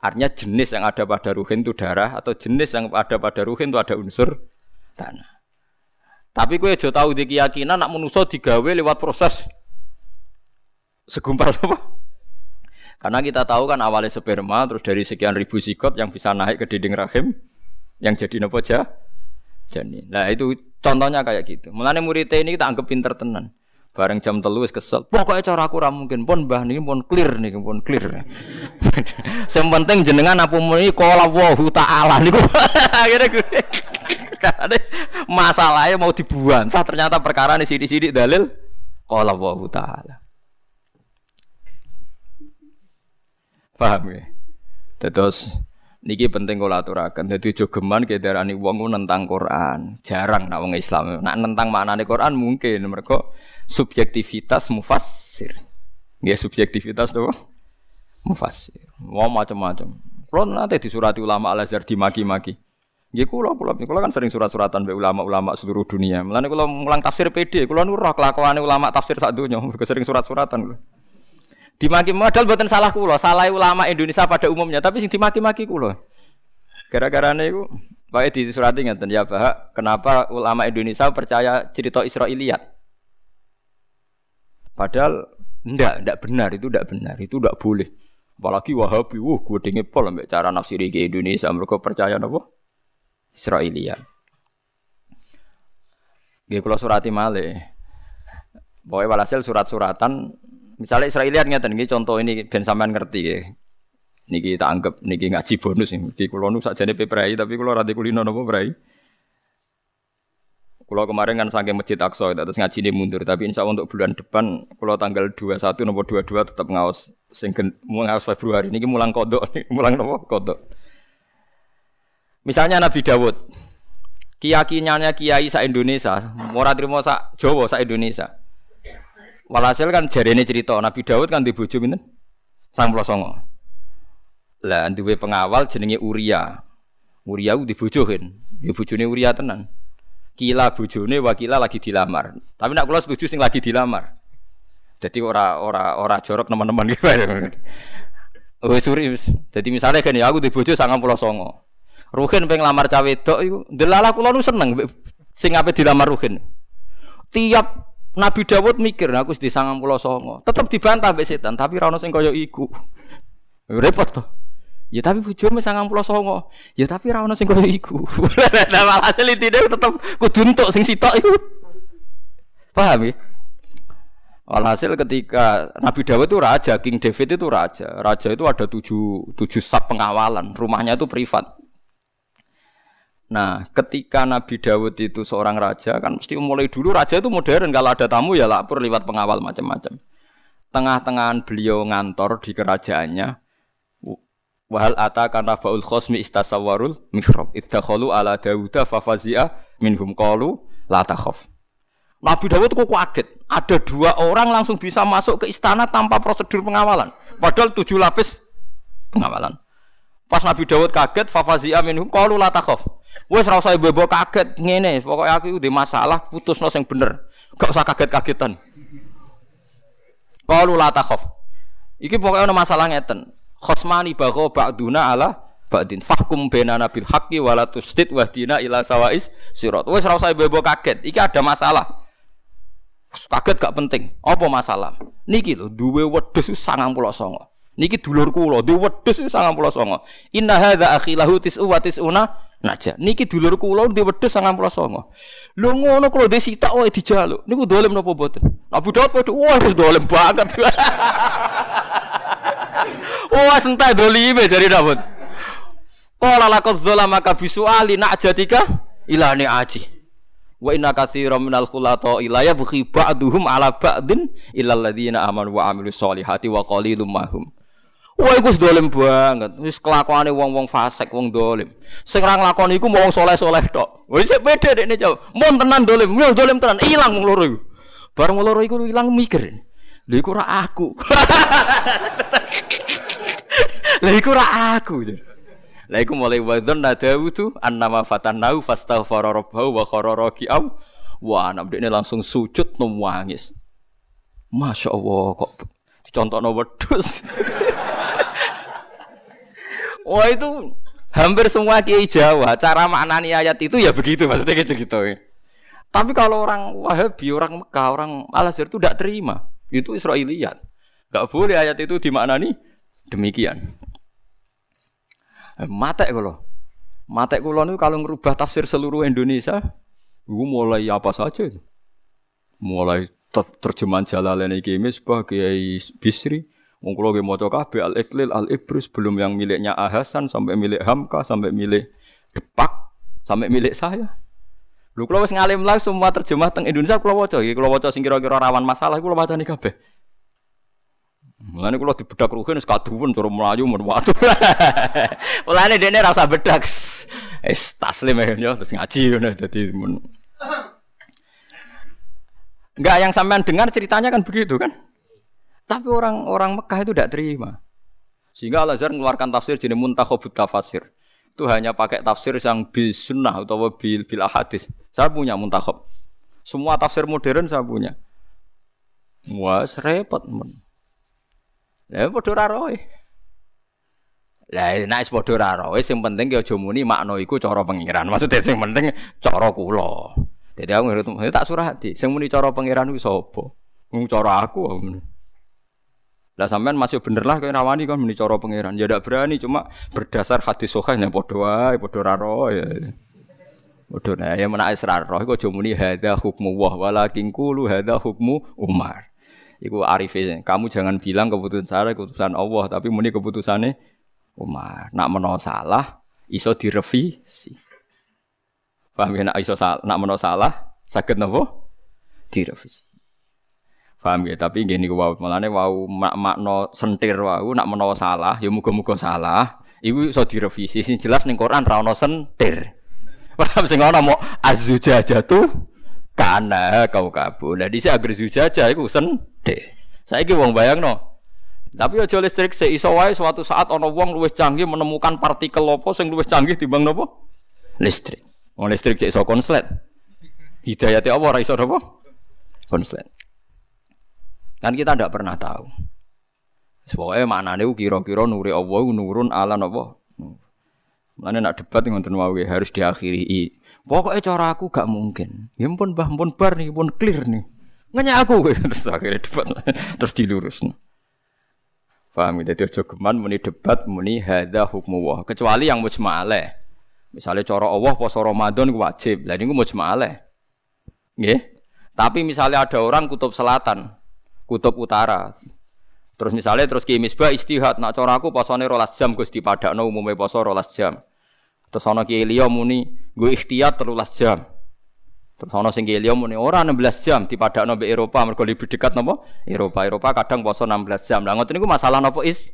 Artinya jenis yang ada pada ruhin itu darah atau jenis yang ada pada ruhin itu ada unsur tanah. Tapi kue jo tahu di keyakinan nak menuso digawe lewat proses segumpal apa? Karena kita tahu kan awalnya sperma terus dari sekian ribu sikot yang bisa naik ke dinding rahim yang jadi nopo jah janin. Nah itu contohnya kayak gitu. Mulane murid ini kita anggap pinter tenan. Bareng jam telu wis kesel. Pokoknya cara aku ram mungkin pun mbah niki pun clear nih pun clear. (laughs) Yang penting jenengan apa muni qala wahu ta'ala niku. (laughs) Akhirnya masalahnya mau dibuantah ternyata perkara ini sidik-sidik dalil qala wahu ta'ala. Paham ya? Terus niki penting kula aturaken. Dadi aja geman kedarani wong nentang Quran. Jarang nak wong Islam. Nak nentang maknane Quran mungkin mereka subjektivitas mufassir. Nggih subjektivitas tuh mufassir. Wong macam-macam. Kulo nanti disurati ulama Al-Azhar dimaki-maki. Nggih kula kula kula kan sering surat-suratan be ulama-ulama seluruh dunia. Mulane kula mulang tafsir PD, kula nu roh kelakuane ulama tafsir sak donya, sering surat-suratan kula. Dimaki modal buatan salah kulo, salah ulama Indonesia pada umumnya, tapi sing dimaki-maki kulo. Gara-gara niku Pak di surat ingatan ya Pak, kenapa ulama Indonesia percaya cerita Israiliyat? Padahal ndak, ndak benar itu ndak benar, itu ndak boleh. Apalagi Wahabi, wah gue dingin pol ambek cara nafsiri ke Indonesia, mereka percaya apa? Israiliyat. Gue kalau surati malih. Pokoknya walhasil surat-suratan Misalnya Israeliat ngeten nggih contoh ini ben sampean ngerti ya. Niki kita anggap niki ngaji bonus nih. Di kulo nu sakjane peprai tapi kulo rada kulino napa prai. Kulo kemarin kan saking Masjid Aqsa terus ngaji ini mundur tapi insya Allah untuk bulan depan kulo tanggal 21 nomor 22 tetap ngaos sing ngaos Februari niki mulang kodok (laughs) mulang napa kodok. Misalnya Nabi Dawud, keyakinannya kiai sa Indonesia, ora trimo sa Jawa sa Indonesia. Walhasil kan jari ini cerita Nabi Daud kan di bojo sang songo. Lah duwe pengawal jenenge Uria. Uria di bojo kan. Ya bojone Uria tenan. Kila bojone wakila lagi dilamar. Tapi nak kula setuju sing lagi dilamar. Jadi ora ora ora jorok teman-teman (laughs) gitu. Oh suri. Jadi misalnya kan ya aku di bojo pulau songo. Ruhin pengen lamar cawe wedok iku. Delala kula nu seneng sing ape dilamar Ruhin. Tiap Nabi Dawud mikir, aku di sangang pulau songo, tetap dibantah mbek setan, tapi rano sing koyo iku. (laughs) Repot tuh. Ya tapi bojomu sangang pulau songo. Ya tapi rano sing koyo iku. (laughs) Nah walhasil intine tetep kudu entuk sing sitok. Paham ya? Walhasil ketika Nabi Dawud itu raja, King David itu raja. Raja itu ada tujuh, tujuh sab pengawalan. Rumahnya itu privat. Nah, ketika Nabi Dawud itu seorang raja, kan mesti mulai dulu raja itu modern. Kalau ada tamu ya lapor lewat pengawal macam-macam. Tengah-tengahan beliau ngantor di kerajaannya. Wahal ata karena baul khosmi istasawarul mihrab. Iddakhalu ala Dawuda fafazia minhum qalu la takhaf. Nabi Dawud kok kaget. Ada dua orang langsung bisa masuk ke istana tanpa prosedur pengawalan. Padahal tujuh lapis pengawalan. Pas Nabi Dawud kaget, fafazia minhum qalu la takhaf. Wes ora usah bebo kaget ngene, pokoknya aku udah masalah putus yang bener. Gak usah kaget-kagetan. Qalu la takhaf. Iki pokoknya ada masalah ngeten. Khosmani bagho ba'duna ala ba'din fahkum bainana bil haqqi wala tusdid wahdina ila sawais sirat. Wes ora usah bebo kaget. Iki ada masalah. Kaget gak penting. Apa masalah? Niki lho duwe wedhus 99. Niki dulur kula, duwe wedhus 99. Inna hadza akhilahu tis'u wa tis'una naja. Niki dulur kula duwe wedhus 99. Lho ngono kula dhe sitak wae dijaluk. Niku dolem napa boten? Abu Daud padha wah wis dolem banget. (laughs) Wah sentai dolime jari Daud. Qala laqad zalamaka bisuali najatika ilani aji. Wa inna katsiran minal khulata ila yabghi ba'duhum ala ba'din illal ladzina amanu wa amilus solihati wa qalilum mahum. Wah iku dolim banget. Wis kelakuane wong-wong fasik, wong dolim. Sing ra nglakoni iku wong soleh-soleh tok. Wis beda dekne jauh. Mun tenan dolim, yo dolim tenan ilang wong loro iku. Bareng wong loro iku ilang mikir. Lha iku ra aku. (laughs) Lha iku ra aku. Lah iku mulai nada Dawudu annama fatannahu fastaghfara rabbahu wa khara raki'am. Wah, anak ini langsung sujud nangis. Masya Allah kok dicontohno wedhus. (laughs) Wah itu hampir semua kiai Jawa cara maknani ayat itu ya begitu maksudnya gitu gitu. Tapi kalau orang Wahabi, orang Mekah, orang Al Azhar itu tidak terima. Itu Israeliat. Gak boleh ayat itu dimaknani demikian. Eh, matek kula. Matek kula niku kalau ngerubah tafsir seluruh Indonesia, iku mulai apa saja itu. Mulai terjemahan Jalalain iki Misbah Kiai Bisri, wong kula ge maca kabeh Al-Iqlil Al-Ibris belum yang miliknya Ahasan sampai milik Hamka sampai milik Depak sampai milik saya. Lho kula wis ngalim lah semua terjemah teng Indonesia kula waca iki kula waca sing rawan masalah kula wacani kabeh. Mulane kula dibedak ruhin wis kaduwen cara mlayu men watu. (laughs) Mulane dene ra usah bedak. Wis taslim ya terus ngaji ngono dadi men. Enggak yang sampean dengar ceritanya kan begitu kan? Tapi orang-orang Mekah itu tidak terima. Sehingga Al-Azhar mengeluarkan tafsir jenis muntakhobut tafsir. Itu hanya pakai tafsir yang bil sunnah atau bil, bil hadis. Saya punya muntakhob. Semua tafsir modern saya punya. Wah, repot. Men. Lah padha ora roe. Lah nek padha ora roe sing penting ki aja muni makna iku cara pengiran. Maksudnya sing penting cara kula. Jadi aku ngerti tak surati. Sing muni cara pengiran kuwi sapa? Wong cara aku. Lah sampean masih bener lah kowe rawani kan muni cara pengiran. Ya ndak berani cuma berdasar hadis sahih nek padha wae padha ora roe. Padha nah ya menak israr roh iku aja muni hadza hukmu wah walakin qulu hadza hukmu Umar. Iku arifin. Kamu jangan bilang keputusan saya keputusan Allah, tapi muni keputusannya Umar. Nak meno salah, iso direvisi. Paham ya? Nak iso salah, nak meno salah, sakit nopo? Direvisi. Paham ya? Tapi gini wow, malane wow mak makno sentir wow, nak meno salah, ya muga-muga salah. Iku iso direvisi. Sing jelas ning Quran ra ono sentir. (laughs) Paham sing ono mau azujajatu karena kau kabur. Nah dhisik agar zujaja iku sendhe. Saiki wong bayangno. Tapi aja listrik se iso wae suatu saat ana wong luwih canggih menemukan partikel apa sing luwih canggih timbang napa? Listrik. Wong listrik sik iso konslet. Hidayate apa ora iso napa? Konslet. Kan kita tidak pernah tahu. Pokoknya maknanya kira-kira nuri Allah nurun ala napa? Mana nak debat ngoten wae harus diakhiri Pokoknya cara aku gak mungkin. Ya pun bah pun bar nih, pun clear nih. Nanya aku (laughs) terus akhirnya debat terus dilurus. Paham ya? Jadi ojo muni debat muni hadza hukmu wah. Kecuali yang mujma'aleh. Misalnya cara Allah poso Ramadan wajib. Lah niku mujma'aleh. Nggih. Tapi misalnya ada orang kutub selatan. Kutub utara. Terus misalnya terus Ki Misbah istihad nak cara aku posone rolas jam Gus dipadakno umume poso rolas jam. Terus ana Ki liya muni gue ikhtiyat terulas jam. Terus ana sing Ki liya muni ora 16 jam dipadakno mbek Eropa mergo lebih dekat napa? Eropa. Eropa kadang poso 16 jam. Lah ngoten niku masalah napa is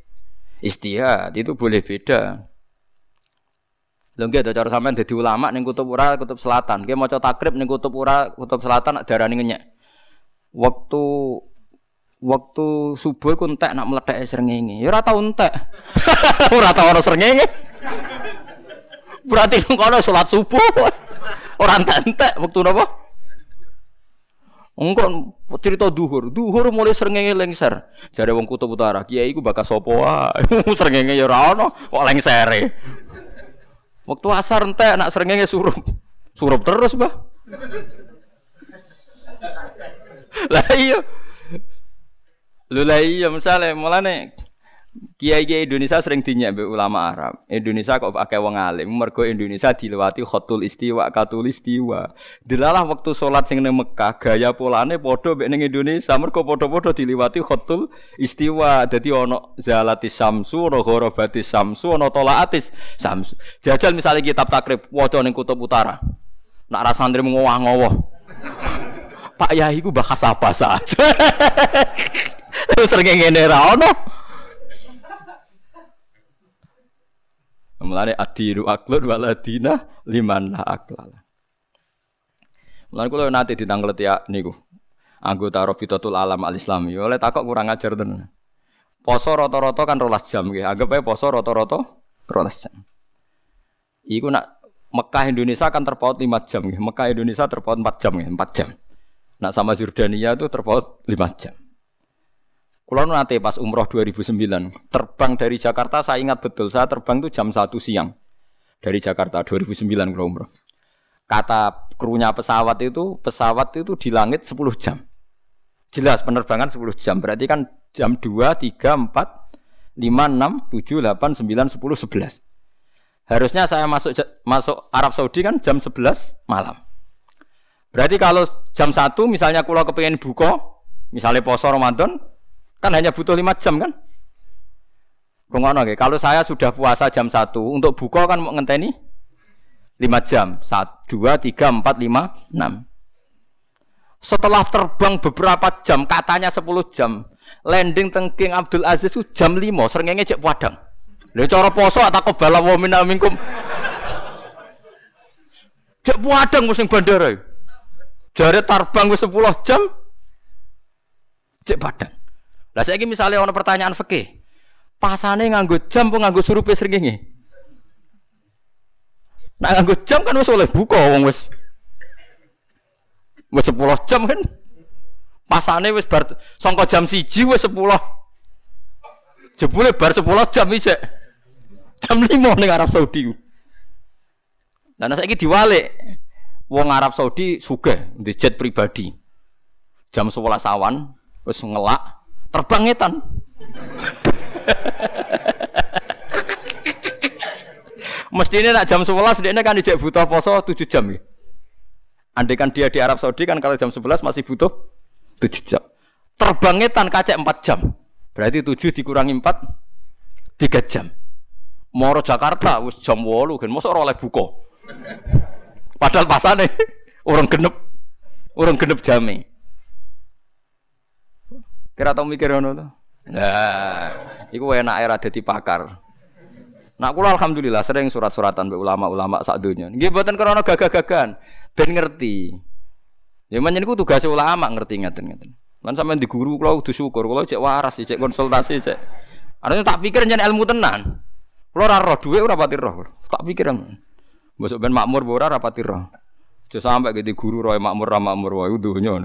istihad itu boleh beda. Lho nggih cara sampean dadi ulama ning kutub ura kutub selatan. Nggih maca takrib ning kutub ura kutub selatan darani ngenyek. Waktu waktu subuh ku entek nak meledak srengenge. Ya ora tau entek. (laughs) ora tau ana srengenge. Berarti kono salat subuh. Ora entek-entek waktu napa? Engko cerita duhur, duhur mulai srengenge lengser. Jare wong kutub utara, kiai ku bakal sapa wae. (laughs) srengenge ya ora ana, kok lengsere. Waktu asar entek nak srengenge surup. Surup terus, Bah. Lah iya, Lho lah iya misale mulane Kiai-kiai Indonesia sering dinyak mbek ulama Arab. Indonesia kok pakai wong alim, mergo Indonesia dilewati khotul istiwa, katul istiwa. Dilalah waktu sholat sing ning Mekah, gaya polane padha mbek ning Indonesia, mergo padha-padha dilewati khotul istiwa. Dadi ana zalati samsu, ana gharabati samsu, ana tolaatis samsu. Jajal misalnya kitab takrib waca ning kutub utara. Nak ra santri ngowah-ngowah. (laughs) Pak Yai ku bahas apa saja. (laughs) Terus sering ngene ra ono. Mulane adiru aklun waladina liman la aklal. Mulane kula nate ditanglet ya niku. Anggota Rabitatul Alam Al Islami. Oleh takok kurang ajar tenan. Poso rata-rata kan rolas jam nggih. Anggap ae poso rata-rata rolas jam. Iku nak Mekah Indonesia kan terpaut 5 jam nggih. Mekah Indonesia terpaut 4 jam nggih, 4 jam. Nak sama Jordania itu terpaut 5 jam. Kulo nanti pas umroh 2009, terbang dari Jakarta saya ingat betul, saya terbang tuh jam 1 siang. Dari Jakarta 2009 kulo umroh. Kata krunya pesawat itu, pesawat itu di langit 10 jam. Jelas penerbangan 10 jam, berarti kan jam 2, 3, 4, 5, 6, 7, 8, 9, 10, 11. Harusnya saya masuk masuk Arab Saudi kan jam 11 malam. Berarti kalau jam 1 misalnya kulo kepengen buka, misalnya poso Ramadan, Kan hanya butuh lima jam kan? Rungono Kalau saya sudah puasa jam satu untuk buka kan mau ngenteni lima jam. Satu, dua, tiga, empat, lima, enam. Setelah terbang beberapa jam, katanya sepuluh jam, landing tengking Abdul Aziz itu jam lima, seringnya cek padang. Lha cara poso atau kebala wa minna minkum. Cek padang musim bandara. Jare terbang wis 10 jam. Cek padang. Lah saiki misalnya ono pertanyaan fikih. Pasane nganggo jam apa nganggo surupe srengenge? Nah nganggo jam kan wis oleh buka wong wis. Wis 10 jam kan. Pasane wis bar sangka jam 1 wis 10. Jebule bar 10 jam isek. Jam 5 ning Arab Saudi. Lah saiki diwalik. Wong Arab Saudi sugih di pribadi. Jam 11 awan wis ngelak terbang ngetan. Mestinya nak jam 11 dia kan dijak butuh poso 7 jam ya. Andai kan dia di Arab Saudi kan kalau jam 11 masih butuh 7 jam. Terbang ngetan kacek 4 jam. Berarti 7 dikurangi 4 3 jam. Moro Jakarta wis jam 8 kan mosok ora oleh buka. Padahal pasane (laughs) orang genep orang genep jame. Kira tau mikir ngono to? Nah, iku enak era dadi pakar. Nak kula alhamdulillah sering surat-suratan mbek ulama-ulama sak donya. Nggih mboten krana gagah-gagahan, ben ngerti. Ya menyen iku tugas ulama ngerti ngeten-ngeten. Lan sampean di guru kula kudu syukur, kula cek waras cek konsultasi cek. Artinya tak pikir nyen ilmu tenan. Kula ora roh dhuwit ora pati roh. Tak pikir Masuk ben makmur ora rapati roh. Aja sampe gede guru roh makmur ra makmur wae donya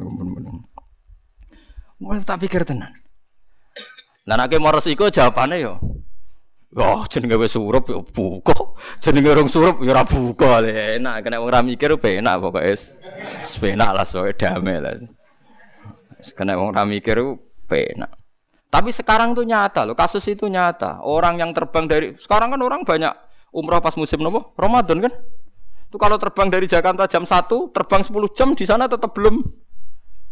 Wah tak pikir tenan. Lah nek mau resiko jawabane yo. Oh, jenenge wis surup yo buka. Jenenge urung surup yo ora buka. Enak kena wong ra mikir penak pokoke wis. Penak lah soe damai lah. Kena wong ra mikir penak. Tapi sekarang tuh nyata loh, kasus itu nyata. Orang yang terbang dari sekarang kan orang banyak umroh pas musim nopo Ramadan kan. Itu kalau terbang dari Jakarta jam 1, terbang 10 jam di sana tetap belum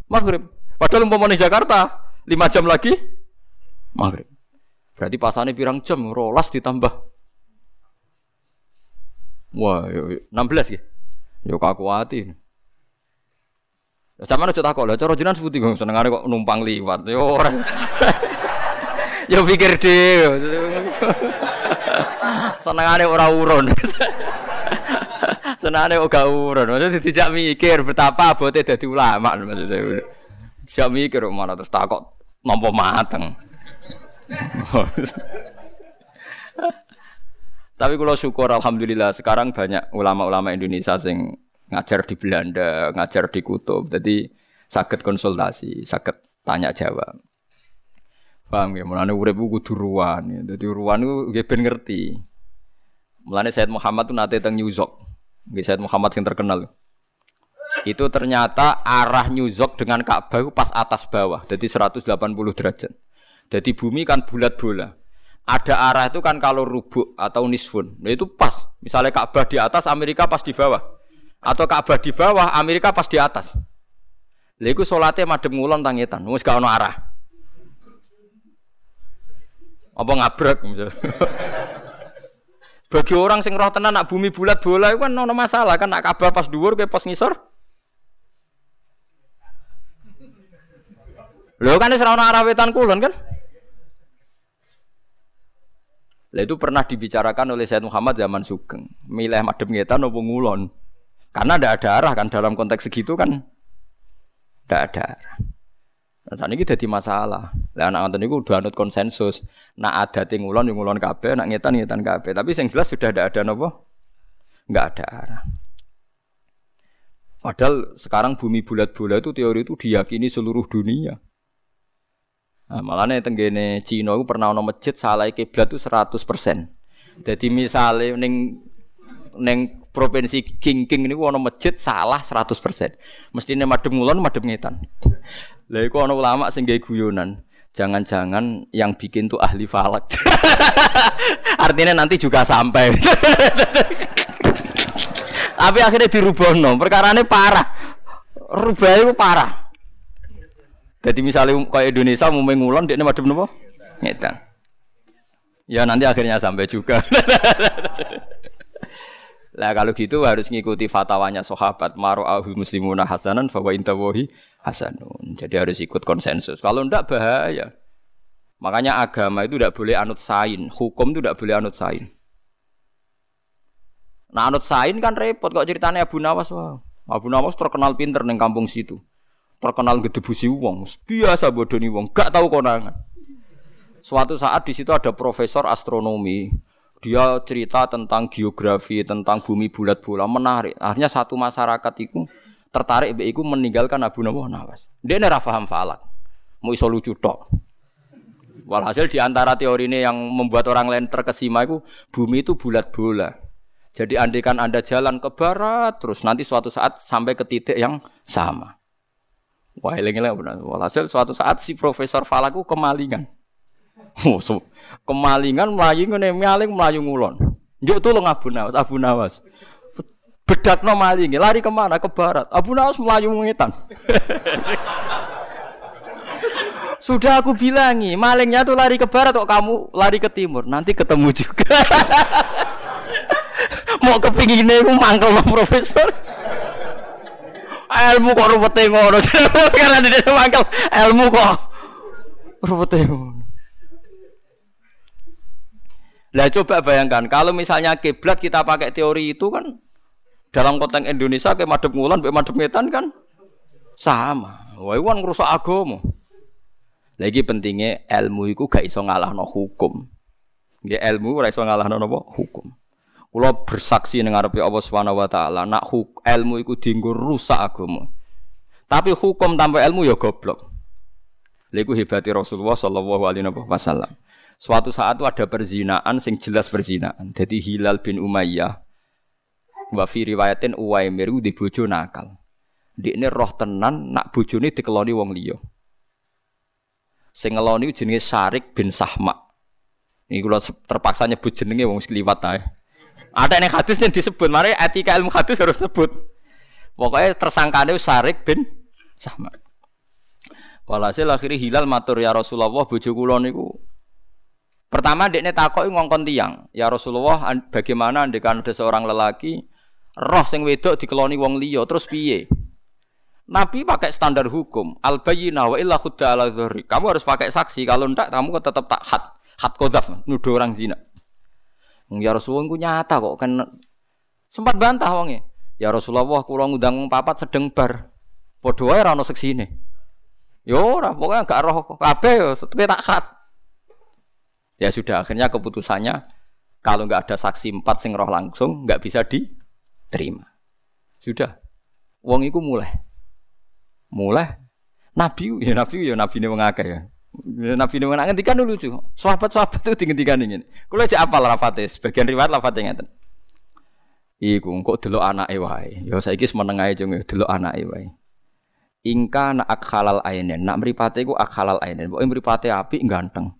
maghrib. Padahal umpama di Jakarta lima jam lagi maghrib. Berarti pasane pirang jam rolas ditambah. Wah, yo, yo, 16 ya. Yo kakuati. Sama aja takok lho, cara jenengan seputi kok senengane kok numpang liwat. Yo ora. (laughs) Yo pikir dhewe. (laughs) senengane ora urun. (laughs) senengane ora urun. Maksudnya dijak mikir betapa abote dadi ulama maksudnya. Dijak mikir mana terus takok nampa mateng. Tapi kalau syukur alhamdulillah sekarang banyak ulama-ulama Indonesia sing ngajar di Belanda, ngajar di Kutub. Jadi sakit konsultasi, sakit tanya jawab. Paham ya? Mulane urip ku kudu ruwan. Dadi ruwan ku nggih ben ngerti. Mulane Said Muhammad tuh nate teng New York. Nggih Said Muhammad yang terkenal. Itu ternyata arah New York dengan Ka'bah pas atas bawah, jadi 180 derajat. Jadi bumi kan bulat bola. Ada arah itu kan kalau rubuk atau nisfun. Nah itu pas. Misalnya Ka'bah di atas, Amerika pas di bawah atau Ka'bah di bawah, Amerika pas di atas. Lha iku salate madhep ngulon tangitan, wis gak arah. Apa ngabrek (laughs) Bagi orang sing roh tenan nak bumi bulat bola itu kan ono masalah kan nak Ka'bah pas dhuwur kowe pas ngisor. Lho kan wis ono arah wetan kulon kan? Lah itu pernah dibicarakan oleh Said Muhammad zaman Sugeng. Milih madhep ngetan opo ngulon? Karena tidak ada arah kan dalam konteks segitu kan tidak ada arah. Nah, saat ini jadi masalah. Lah anak anton itu udah anut konsensus. Nak ada tingulon yang ngulon kabe, nak ngetan ngetan kabe. Tapi yang jelas sudah tidak ada nopo, nggak ada arah. Padahal sekarang bumi bulat-bulat itu teori itu diyakini seluruh dunia. Nah, malah nih tenggene Cina itu pernah ono masjid salah kiblat itu 100%. Jadi misalnya neng neng provinsi King King ini ono masjid salah 100%. Mestine madem ngulon madem ngetan. Lah iku ono ulama sing guyonan. Jangan-jangan yang bikin tuh ahli falak. (laughs) Artinya nanti juga sampai. (laughs) Tapi akhirnya dirubah no. Perkara ini parah. Rubah itu parah. Jadi misalnya kayak Indonesia mau mengulon, dia madem nopo ngetan. Ya nanti akhirnya sampai juga. (laughs) Lah kalau gitu harus ngikuti fatwanya sahabat ahul muslimuna hasanan fa wa intawahi hasanun. Jadi harus ikut konsensus. Kalau ndak bahaya. Makanya agama itu tidak boleh anut sain, hukum itu tidak boleh anut sain. Nah anut sain kan repot kok ceritanya Abu Nawas wah. Abu Nawas terkenal pinter neng kampung situ. Terkenal gedebusi wong, biasa bodoni wong, gak tahu konangan. Suatu saat di situ ada profesor astronomi, dia cerita tentang geografi, tentang bumi bulat bola menarik. Akhirnya satu masyarakat itu tertarik be iku meninggalkan Abu Nawas. Dia ini paham falak. Mau iso lucu. Walhasil di antara teori ini yang membuat orang lain terkesima itu bumi itu bulat bola. Jadi andikan Anda jalan ke barat terus nanti suatu saat sampai ke titik yang sama. Wah, eling-eling benar. Walhasil suatu saat si Profesor Falak itu kemalingan. Oh, kemalingan melayu ngene maling melayu ngulon. Njuk tulung Abu Nawas, Abu Nawas. Bedak no maling, lari ke mana? Ke barat. Abu Nawas melayu ngetan. (laughs) Sudah aku bilangi, malingnya tuh lari ke barat kok kamu lari ke timur. Nanti ketemu juga. (laughs) Mau kepinginnya aku mangkel no profesor. Ilmu kok rupetnya ngono. (laughs) Karena dia mangkel, ilmu kok rupetnya ngono. Lah coba bayangkan kalau misalnya kiblat kita pakai teori itu kan dalam konteks Indonesia kayak madep ngulan, kayak madep ngetan kan sama. Wah, itu kan ngerusak agama. Lagi pentingnya ilmu itu gak iso no hukum. Ya ilmu ora iso no napa hukum. Kula bersaksi ning ngarepe Allah Subhanahu wa taala, nak huk, ilmu iku dienggo rusak agama. Tapi hukum tanpa ilmu ya goblok. Lha iku hebati Rasulullah sallallahu alaihi wasallam. Suatu saat itu ada perzinaan sing jelas perzinaan. Jadi Hilal bin Umayyah wa fi riwayatin Uwaimir di bojo nakal. ini roh tenan nak bojone dikeloni wong liya. Sing ngeloni jenenge Syarik bin Sahma. Ini kula terpaksa nyebut jenenge wong sekliwat. Ada yang hadis yang disebut, mari etika ilmu hadis harus sebut. Pokoknya tersangkane Syarik bin Sahma. Walhasil akhirnya hilal matur ya Rasulullah bojo kula niku Pertama dekne takoki ngongkon tiang, "Ya Rasulullah, bagaimana andekan ada seorang lelaki roh sing wedok dikeloni wong liya, terus piye?" Nabi pakai standar hukum, al bayyinah wa illa khudda ala dhuhri. Kamu harus pakai saksi, kalau ndak kamu tetap tak had, had kodaf, nuduh orang zina. Ya Rasulullah ku nyata kok kan sempat bantah wonge. Ya Rasulullah, kula ngundang papat sedeng bar. Padha wae ora ono seksine. Yo ora, pokoknya gak roh kabeh yo tak hat. Ya sudah akhirnya keputusannya kalau nggak ada saksi empat sing roh langsung nggak bisa diterima. Sudah, wong itu mulai, mulai. Nabi ya nabi ya nabi ini mengakai ya. Ya nabi ini mengakai ngendikan dulu cuy. Sahabat sahabat itu ngendikan ini. Kalau aja apa lafate, sebagian riwayat lafate ngeten. Iku kok delok anak wae. Ya saiki meneng ae jeng delok anak wae. Ingka nak akhalal ainen, nak mripate iku akhalal ainen. Pokoke mripate apik ganteng.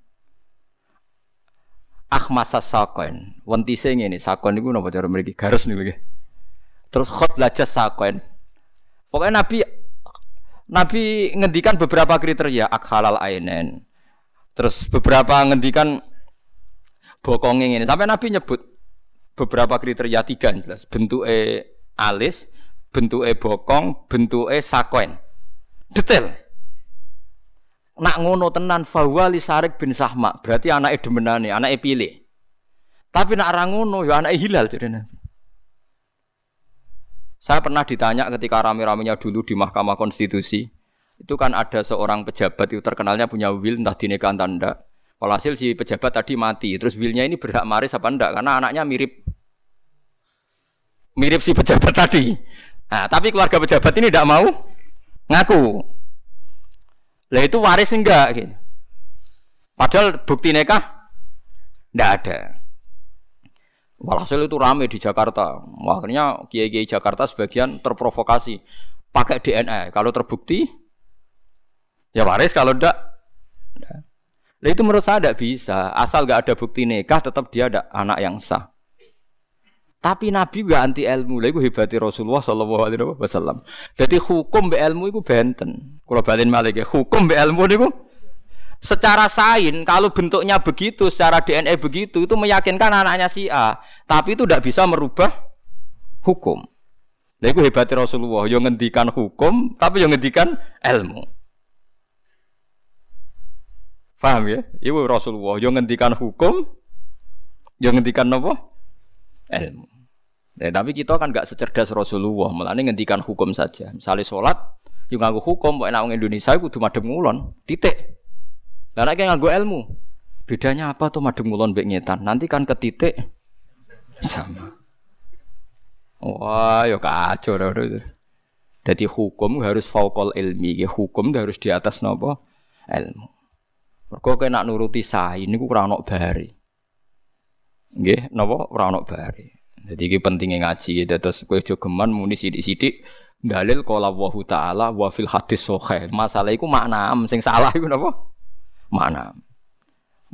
Ahmasa sakon. Wentise ngene, sakon niku napa cara mriki? Garis niku nggih. Terus khot lajas sakon. Pokoknya Nabi Nabi ngendikan beberapa kriteria akhalal ainen. Terus beberapa ngendikan bokongnya ini. Sampai Nabi nyebut beberapa kriteria tiga jelas. Bentuk e alis, bentuk e bokong, bentuk e sakon. Detail nak ngono tenan fawali Sarik bin Sahma, berarti anake demenane, anake pilih. Tapi nak ra ngono ya anake Hilal jadi Saya pernah ditanya ketika rame-ramenya dulu di Mahkamah Konstitusi, itu kan ada seorang pejabat itu terkenalnya punya will entah dinekan tanda. Walhasil si pejabat tadi mati, terus willnya ini berhak maris apa enggak? Karena anaknya mirip mirip si pejabat tadi. Nah, tapi keluarga pejabat ini tidak mau ngaku. Lah itu waris enggak gitu. Padahal bukti nikah enggak ada. Walhasil itu rame di Jakarta. Akhirnya kiai-kiai Jakarta sebagian terprovokasi pakai DNA. Kalau terbukti ya waris, kalau enggak. Nah, itu menurut saya tidak bisa. Asal nggak ada bukti nikah, tetap dia ada anak yang sah. Tapi Nabi gak anti ilmu. Lha iku hebati Rasulullah sallallahu alaihi wasallam. Jadi hukum be ilmu iku benten. Kalau balen malik ya, hukum be ilmu niku secara sain kalau bentuknya begitu, secara DNA begitu itu meyakinkan anaknya si A. Tapi itu tidak bisa merubah hukum. Lha iku hebati Rasulullah, yo ngendikan hukum tapi yo ngendikan ilmu. Paham ya? Ibu Rasulullah yo ngendikan hukum, yo ngendikan apa? ilmu. Ya, tapi kita kan gak secerdas Rasulullah, malah ini ngendikan hukum saja. Misalnya sholat, yang nganggu hukum, pokoknya orang Indonesia itu madem ngulon, titik. Karena kayak nganggu ilmu, bedanya apa tuh madem ngulon? Nanti kan ke titik sama. Wah, ya kacau dah. Jadi hukum harus faukol ilmi, ya hukum harus di atas nopo ilmu. Mergo kena nuruti sain niku ora ono bari. Nggih, napa ora ono bare. Jadi iki pentingnya ngaji terus kowe aja geman muni sithik-sithik dalil qala Allah taala wa fil hadis sahih. Masalah iku makna sing salah iku napa? Makna.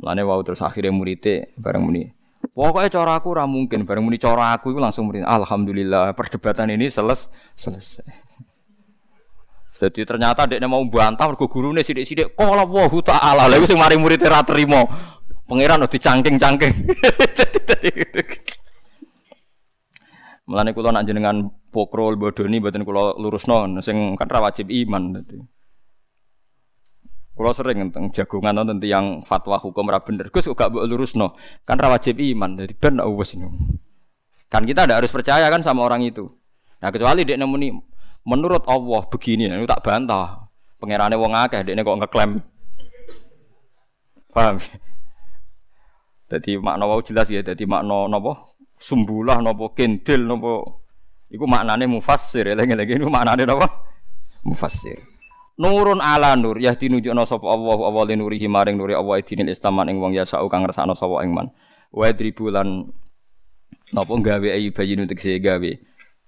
Mulane wau terus akhirnya muridé bareng muni Pokoknya cara aku ora mungkin bareng muni cara aku itu langsung muni alhamdulillah perdebatan ini seles selesai. Jadi ternyata dia mau bantah mergo gurune sithik-sithik qala Allah taala. Lha sing mari muridé ra trimo. Pangeran udah dicangking-cangking. Mulane kula nak jenengan pokrol bodoni mboten kula lurusno sing kan ra wajib iman. Kula sering tentang jagungan nonton yang fatwa hukum ra bener. Gus gak mbok lurusno. Kan ra wajib iman. Dadi ben wis Kan kita tidak harus percaya kan sama orang itu. Nah kecuali dia nemuni menurut Allah begini, nah, itu tak bantah. Pangerane wong akeh, dia kok ngeklaim. Paham? Jadi makna wau jelas ya. Jadi makna napa? Sumbulah napa kendil napa? Iku maknane mufassir. Lagi-lagi ini maknane napa? Mufassir. Nurun ala nur. Ya tinunjukna sapa Allah Allah nurihi maring nuri Allah dinil istaman ing wong ya sak kang ngersakno sapa ing man. Wa dribulan napa gawe ayi bayi nutik gawe.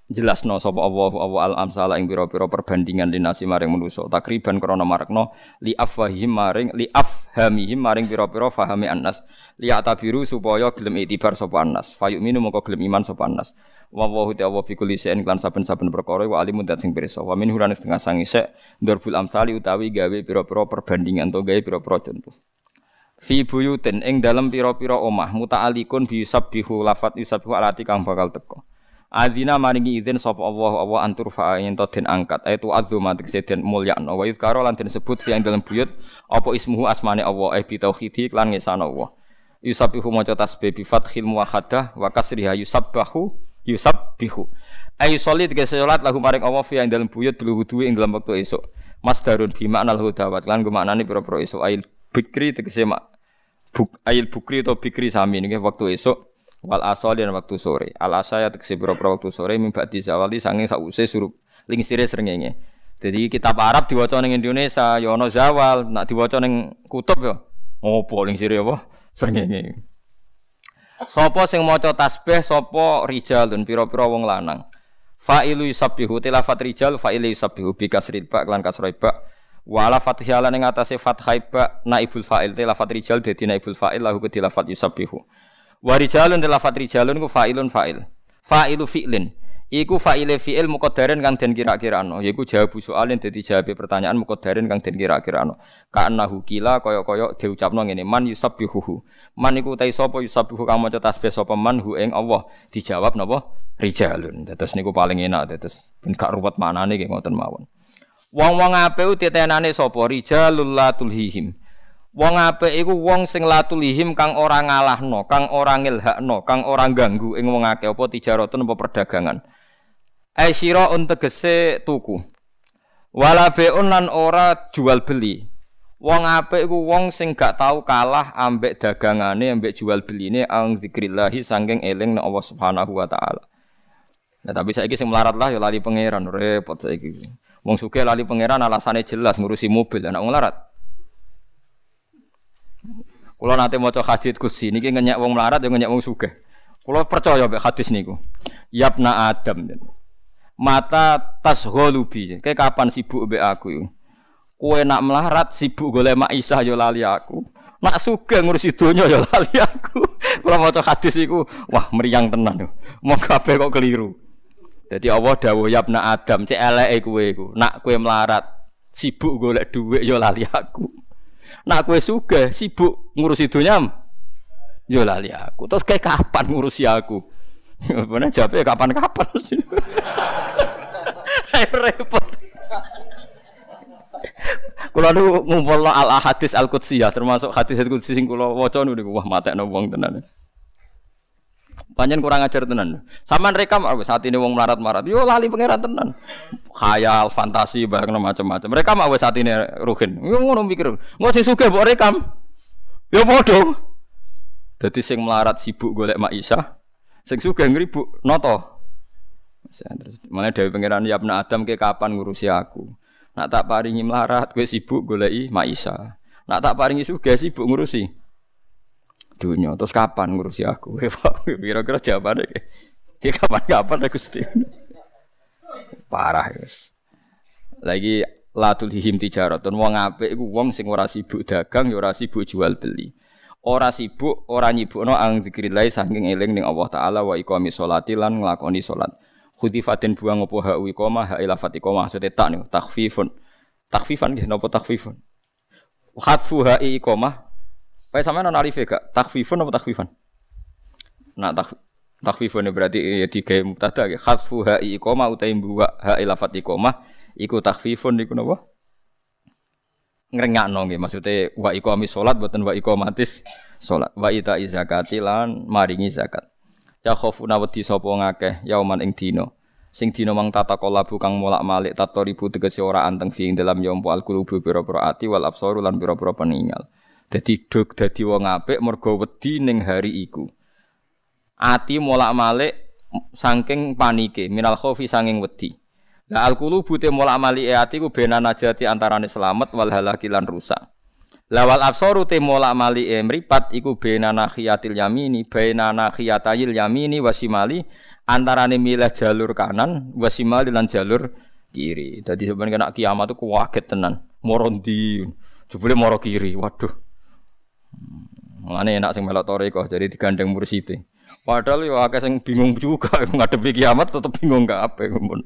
Jelasno sapa Allah Allah al amsala ing pira-pira perbandingan linasi maring manusa. Takriban krana marekno li afahim maring li afhamihim maring pira-pira fahami annas. Li atabiru supaya gelem itibar sapa annas. Fayuminu moko gelem iman sapa annas wa wa ta wa fi kulli lan saben-saben perkara wa alimun dat sing pirsa. Wa min huran setengah sangi sek ndarbul amsali utawi gawe pira-pira perbandingan to gawe pira-pira contoh. Fi buyutin ing dalem pira-pira omah muta'alikun bi yusabbihu lafat yusabbihu alati kang bakal teko Adina maringi izin sapa Allah Allah antur fa yen to den angkat. Aitu azuma tegese den mulyakno. Wa yuzkaro lan den sebut fi ing dalem buyut apa ismuhu asmane Allah eh bi tauhidi lan ngesana Allah. Yusabbihu maca tasbih bi fathil muwahhadah wa kasriha yusabbahu yusabbihu. Ayu sholli tegese salat lahu maring Allah fi ing dalem buyut bil wudu ing dalem wektu esuk masdarun bi makna hudawat lan gumaknane pira-pira esuk ail bikri tegese mak buk ail bukri atau bikri sami niki waktu esuk wal asal dan waktu sore. Al asaya tegese pira-pira waktu sore mimba zawali sanging sause surup lingsire srengenge. Jadi kitab Arab diwaca ning Indonesia ya ana zawal. Nak diwaca ning kutub ya opo lingsire apa? Srengenge Sopo sing maca tasbih sapa rijalun pira-pira wong lanang fa'ilu yusabbihu tilafat rijal fa'ilu yusabbihu bi kasril ba lan kasrul ba wala fathihalan ing atase fathai ba naibul fa'il tilafat rijal dadi naibul fa'il lahu tilafat yusabbihu Wa rijalun lafat rijalun ku fa'ilun fa'il. Fa'ilu fi'lin. Iku fa'ile fi'il muqaddarin kang den kira-kirano, yaiku jawabu soalin dadi jawab pertanyaan muqaddarin kang den kira-kirano. Ka'annahu kila kaya-kaya diucapno ngene, man yusabbihuhu. Man iku ta sapa yusabbihu kang maca tasbih sapa man hu ing Allah. Dijawab napa? Rijalun. Dados niku paling enak dados ben gak ruwet manane nggih ngoten mawon. Wong-wong apik titenane sapa? Rijalul la tulhihim. Wong apik iku wong sing latulihim kang ora ngalahno, kang ora ngilhakno, kang ora ganggu ing wong akeh apa tijaratun apa perdagangan. Ai sira tegese tuku. Wala beun ora jual beli. Wong apik iku wong sing gak tau kalah ambek dagangane, ambek jual beline ang zikrillahi sangking eling nek Allah Subhanahu wa taala. Nah, tapi saiki sing melarat lah ya lali pangeran, repot saiki. Wong sugih lali pangeran alasane jelas ngurusi mobil, anak wong larat. Kulo nate maca hadis kursi niki ngenyek wong melarat ya ngenyek wong sugih. Kulo percaya mek hadis niku. Yapna Adam. Mata tas golubi. Kayak kapan sibuk mbek aku? Kowe nak melarat sibuk golek mak Isa yo lali aku. Nak sugih ngurusi donya yo lali aku. (laughs) Kulo maca hadis iku, wah meriang tenan. Mau kabeh kok keliru. Jadi Allah dawuh yapna Adam, cek eleke kowe iku. Nak kowe melarat sibuk golek dhuwit yo lali aku. Nak kue suge sibuk ngurusi dunia, yo lali aku. Terus kayak kapan ngurusi aku? Bener jawabnya kapan-kapan. repot. Kulo nu ngumpul al hadis al ya, termasuk hadis al qudsi sing kulo waca niku wah matekno wong tenan. Panjen kurang ajar tenan. Saman rekam saat ini wong melarat-marat. Yo lali pangeran tenan. Khayal, fantasi, barang macam-macam. Mereka mau saat ini ruhin. Yo ngono mikir. Engko sing sugih mbok rekam. Yo padha. Dadi sing melarat sibuk golek Mak Isa, sing sugih ngribuk noto. Terus mulai dari pangeran ya Adam ke kapan ngurusi aku. Nak tak paringi melarat, gue sibuk goleki Mak Isa. Nak tak paringi sugih sibuk ngurusi dunia. Terus kapan ngurusi aku? (laughs) Kira-kira jawabannya kayak ya kapan-kapan aku Gusti. Parah guys. Lagi latul hihim tijaratun wong apik iku wong sing ora sibuk dagang ya ora sibuk jual beli. Ora sibuk, ora nyibukno ang zikrillah saking eling ning Allah taala wa iqami sholati lan nglakoni salat. Khudifatin buang opo ha iqamah ha ila fatiqamah maksudnya tak nih takfifun. Takfifan nggih napa takfifun? Khatfu ha iqamah Kayak sama non alif gak? Takfifun apa takfifan? Nah tak takfifun berarti ya tiga mubtada ya. Khatfu ha iqoma utai buwa ha ilafat iqoma iku takfifun iku napa? Ngrengakno nggih maksudnya wa iqami salat boten wa iqamatis salat. Wa ita zakati lan maringi zakat. Ya khofuna wedi sapa ngakeh yauman ing dina. Sing dina mang tata kolabu kang molak-malik tato ribu tegese ora anteng fi ing dalam yompo al qulubu pira-pira ati wal absaru lan pira-pira peninggal. Dadi dog dadi wong apik mergo wedi ning hari iku. Ati molak-malik saking panike, minal khaufi saking wedi. Lah al qulubu te molak-malik ati ku bena najati antarane selamat wal halaki lan rusak. Lawal absaru te molak-malik mripat iku bena nakhiyatil yamini, bena nakhiyatayil yamini wasimali antarane milih jalur kanan wasimali lan jalur kiri. Dadi sebenarnya kena kiamat itu kaget tenan. Morondi, jebule moro kiri. Waduh. Mulane enak sing melok toriko jadi digandeng mursite. Padahal yo akeh sing bingung juga ngadepi kiamat tetep bingung gak apa mun.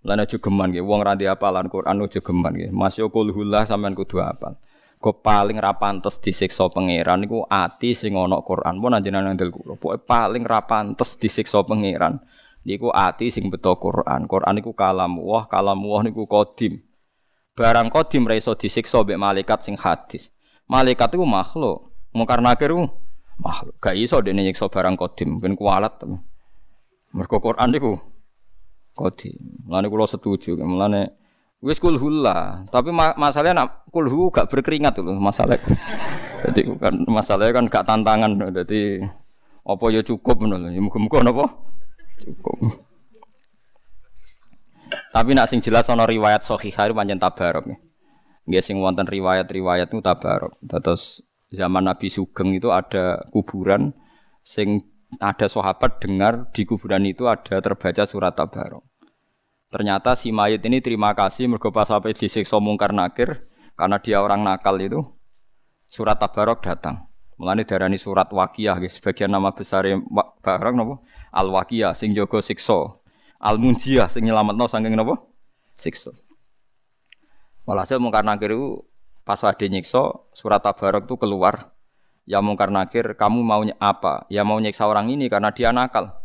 Lan aja geman nggih wong ra apalan Quran aja geman nggih. Mas yo kulhullah sampean kudu apal. Kok paling ra pantes disiksa pangeran niku ati sing ana Quran. Mun anjenengan ndel kula, pokoke paling ra pantes disiksa pangeran niku ati sing beto Quran. Quran niku kalam wah, kalam wah niku kodim. Barang kodim ra iso disiksa mbek malaikat sing hadis. Malaikat iku makhluk. Mungkar nakir makhluk. Gak iso dene nyiksa barang kodim, ben kualat. Mergo Quran niku kodim. Mulane kula setuju, mulane wis kulhulah, tapi ma masalahnya nak kulhu gak berkeringat loh masalah. (laughs) Jadi kan masalahnya kan gak tantangan. Jadi apa ya cukup menurut. Ya muga-muga napa? Cukup. Tapi nak sing jelas ana riwayat sahihah pancen tabarok. Nggih sing wonten riwayat-riwayat itu tabarok. Terus zaman Nabi Sugeng itu ada kuburan sing ada sahabat dengar di kuburan itu ada terbaca surat tabarok. Ternyata si mayit ini terima kasih mergo pas sampai disiksa mungkar nakir karena dia orang nakal itu surat tabarok datang. Mulane darani surat wakiyah guys. Sebagian nama besar barang nopo al wakiyah sing jaga siksa. Al munjiah sing nyelametno saking nopo siksa. Walhasil mungkar nakir itu Pas wade nyiksa, surat tabarok itu keluar. Ya mungkar nakir, kamu mau apa? Ya mau nyiksa orang ini karena dia nakal.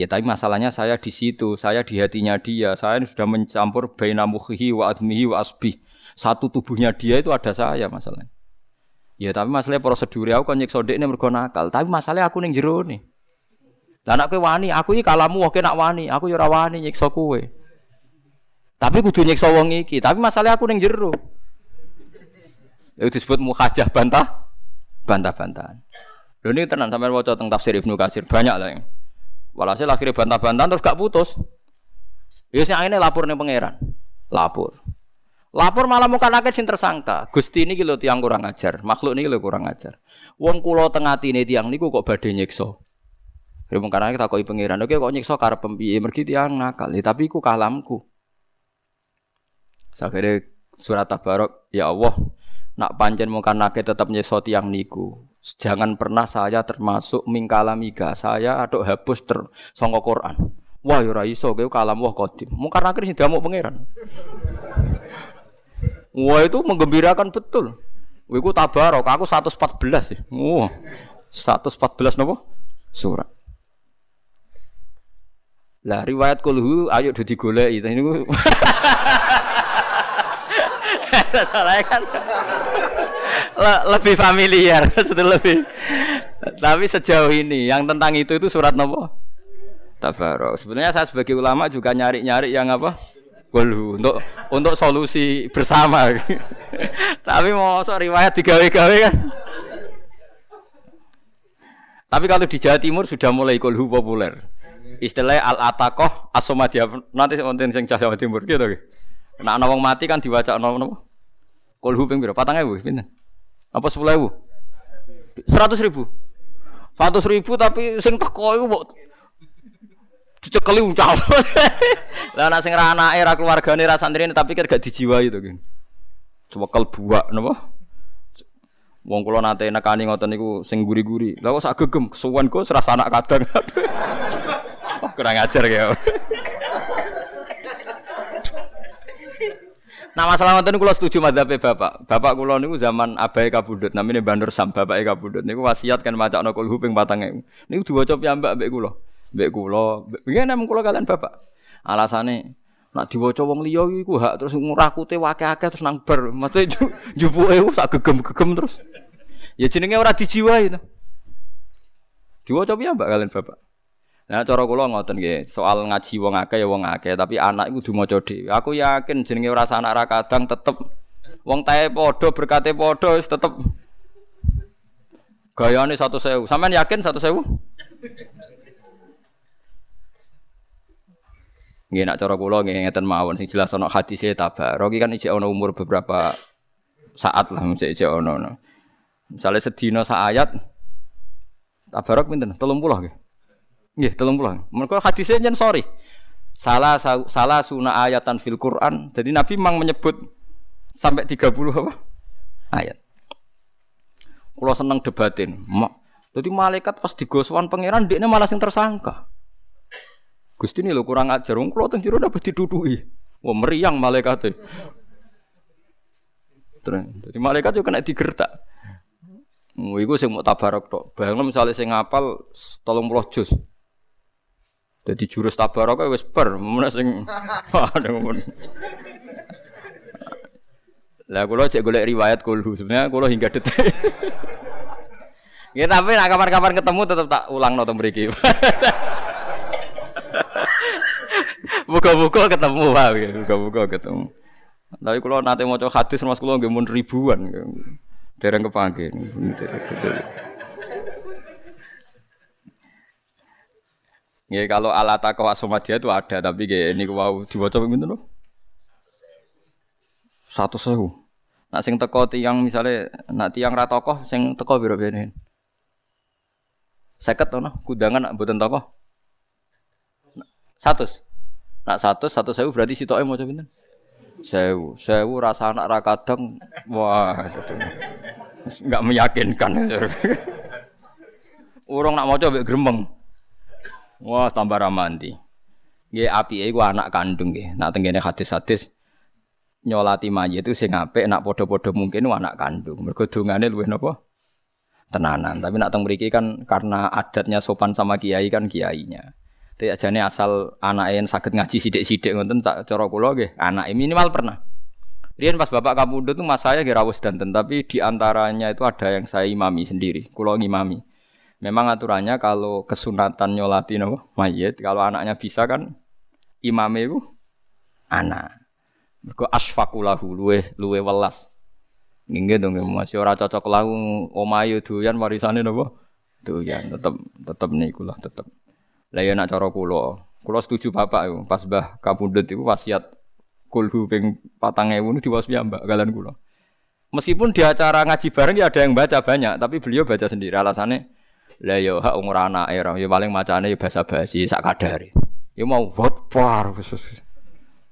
Ya tapi masalahnya saya di situ, saya di hatinya dia. Saya sudah mencampur baina mukhihi wa admihi wa asbih. Satu tubuhnya dia itu ada saya masalahnya. Ya tapi masalahnya prosedur aku kan nyiksa ini mergo nakal. Tapi masalahnya aku ning jero nih. Lah nek wani, aku iki kalamu oke nak wani, aku ya ora wani nyiksa kowe. Tapi kudu nyiksa wong iki, tapi masalahnya aku ning jero. Itu disebut mukhajah bantah bantah-bantahan. Lho ini tenan sampai waca tentang tafsir Ibnu Katsir banyak lah yang. Walhasil akhirnya bantah-bantahan terus gak putus. Ya sing ini lapor nih pangeran. Lapor. Lapor malah muka nakit sing tersangka. Gusti ini lho tiang kurang ajar, makhluk ini lho kurang ajar. Wong kula tengah ini tiang niku kok badhe nyiksa. Ya mungkin kita koi pangeran, oke kok nyiksa karep pempiye mergi tiang nakal, ya, tapi ku kalamku. Akhirnya surat tabarok, ya Allah, nak pancen mungkin nake tetap nyesot yang niku. Jangan pernah saya termasuk mingkalamiga. Saya aduk hapus ter songko Quran. Wah ya iso kowe kalam wah kodim. Mungkar nakir sing diamuk pangeran. Wah itu menggembirakan betul. Wiku tabarok aku 114 ya. Wah. 114 nopo? Surat. Lah riwayat kulhu ayo digoleki. Ini (laughs) Soalnya kan le lebih familiar, (laughs) lebih. Tapi sejauh ini yang tentang itu itu surat nopo? Tabarok. Sebenarnya saya sebagai ulama juga nyari-nyari yang apa? Kulhu untuk untuk solusi bersama. (laughs) Tapi mau so riwayat digawe-gawe kan. Tapi kalau di Jawa Timur sudah mulai kulhu populer. Istilahnya al-atakoh asomadia nanti wonten sing Jawa Timur gitu. Nah, ana wong mati kan diwaca nopo Kolhu ping piro? Patang ewu, pinten? Apa sepuluh ewu? Seratus ribu. Seratus ribu tapi sing teko iku mbok dicekeli uncal. (laughs) Lah nek sing ra anake ra keluargane ra santrine tapi kan gak dijiwai to, Coba kal buak napa? Wong kula nate nekani ngoten niku sing guri-guri. Lah kok sak gegem kesuwen kok serasa anak kadang. (laughs) Wah, kurang ajar ya. Nah masalah ngoten kula setuju madzhabe Bapak. Bapak kula niku zaman abai kabudut namine Bandur Sam bapake kabudut niku wasiat kan macakno kulhu ping 4000. Niku diwaca piyambak mbek kula. Mbek kula, nggih namung kula kalian Bapak. Alasane nak diwaca wong liya iku hak terus ngurakute wake-ake terus nang bar. Maksudnya jupuke sak gegem-gegem terus. Ya jenenge ora dijiwai to. Diwaca piyambak kalian Bapak. Nah cara kula ngoten nggih, soal ngaji wong akeh ya wong akeh, tapi anak iku kudu maca dhewe. Aku yakin jenenge ora anak ra kadang tetep wong tae padha berkate padha wis tetep gayane 100.000. Sampeyan yakin 100.000? Nggih nak cara kula nggih ngeten mawon sing jelas ana hadise tabarok kan ijek ana umur beberapa saat lah ijek ana. Misalnya sedina sak ayat tabarok pinten? 30 nggih. Nggih, pulang. Mereka hadisnya jen sorry. Salah salah sunnah ayatan fil Quran. Jadi Nabi memang menyebut sampai 30 apa? Ayat. Kalau seneng debatin, Jadi malaikat pas digoswan pangeran dia malah sing tersangka. Gusti ini lo kurang ajar, wong kula teng dapat didudui. Wah meriang malaikat jadi malaikat juga kena digertak. Iku sing mau tabarok tok. Bayangno misalnya sing ngapal 30 juz. Jadi jurus tabarok wis per, mun sing. (laughs) Lah kula cek golek riwayat kulhu. Sebenarnya kula hingga detik. Ya tapi nak kapan-kapan ketemu tetap tak ulang nonton mriki. Buka-buka ketemu Pak, buka-buka ketemu. Tapi kalau nanti mau coba hadis mas kulo nggak ribuan, dereng kepanggil. Ya kalau alat aku asomadia itu ada, tapi kayak ini wow dibaca begitu loh. Satu sewu. Nak sing teko tiang misalnya, nak tiang ratokoh sing teko biro benin. Seket tuh, kudangan nak buatan tokoh. Satu. Nak satu, satu sewu berarti si toke mau coba Sewu, sewu rasa anak rakadang, wah nggak meyakinkan. (laughs) Urung nak mau coba gremeng, wah tambah ramanti. Gak api itu anak kandung gak. Nak tenggine hadis-hadis nyolati mayit itu sing apik nak podo-podo mungkin anak kandung. Mergo dongane luwih napa? Tenanan. Tapi nak teng mriki kan karena adatnya sopan sama kiai kan kiainya. Tidak jane asal anak yang sakit ngaji sidik-sidik ngoten tak cara kula nggih, anake minimal pernah. Rian pas bapak kamu itu mas saya kira dan tapi di antaranya itu ada yang saya imami sendiri, kulo ngimami. Memang aturannya kalau kesunatan nyolati no, mayit, kalau anaknya bisa kan imame itu anak. Mergo asfakulahu luwe luwe welas. Nggih dong masih ora cocok lahu omayu doyan warisane napa? Doyan tetep tetep niku lah tetep. Lah ya nak cara kula, kula setuju bapak yo pas Mbah Kapundhut iku wasiat kulhu ping 4000 niku diwasi mbak kalian kula. Meskipun di acara ngaji bareng ya ada yang baca banyak, tapi beliau baca sendiri alasannya lah yo hak umur anak era yo paling macane yo basa basi sak. Yo mau vote par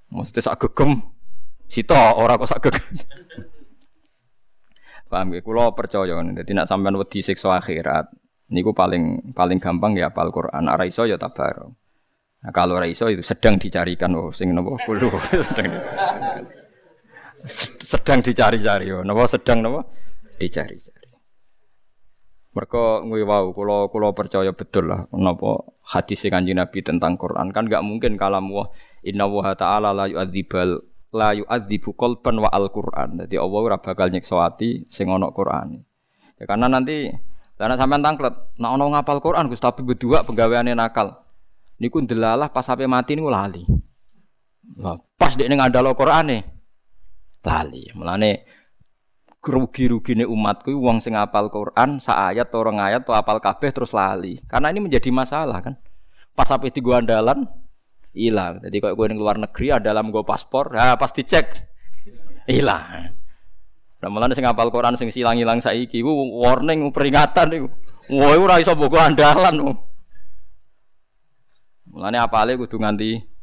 Mesti sak gegem. Sita ora kok sak gegem. (laughs) Paham ya? Kulo percaya Dadi nak sampean wedi siksa akhirat, Niku paling paling gampang ya apal Quran. Nek iso ya tabar. Nah, kalau raiso itu sedang dicarikan oh sing nopo (laughs) kulo sedang (laughs) sedang dicari-cari oh nopo sedang nopo dicari-cari. Mereka ngui wow kulo kulo percaya betul lah nopo hadis kanjeng Nabi tentang Quran kan gak mungkin kalam wah inna wa ta'ala la yu'adzibal la yu'adzibu qalban wa al-Qur'an. Jadi Allah ora bakal nyiksa ati sing ana Qur'an. Ya karena nanti karena sampean tangklet, ono ngapal Quran Gus tapi berdua penggaweane nakal. Niku ndelalah pas sampai mati niku lali. Nah, pas dekne ngandalo Qur'ane lali. Mulane rugi-rugine umatku wong sing apal Quran sak ayat orang ayat atau apal kabeh terus lali. Karena ini menjadi masalah kan. Pas sampai tiga andalan hilang. Jadi kalau gue di luar negeri ada dalam gue paspor, ya pas dicek hilang. Nah malah sing ngapal Quran sing silang-ilang saiki ku warning peringatan iku. Wah ora iso mbok andalan. Mulane apale kudu nganti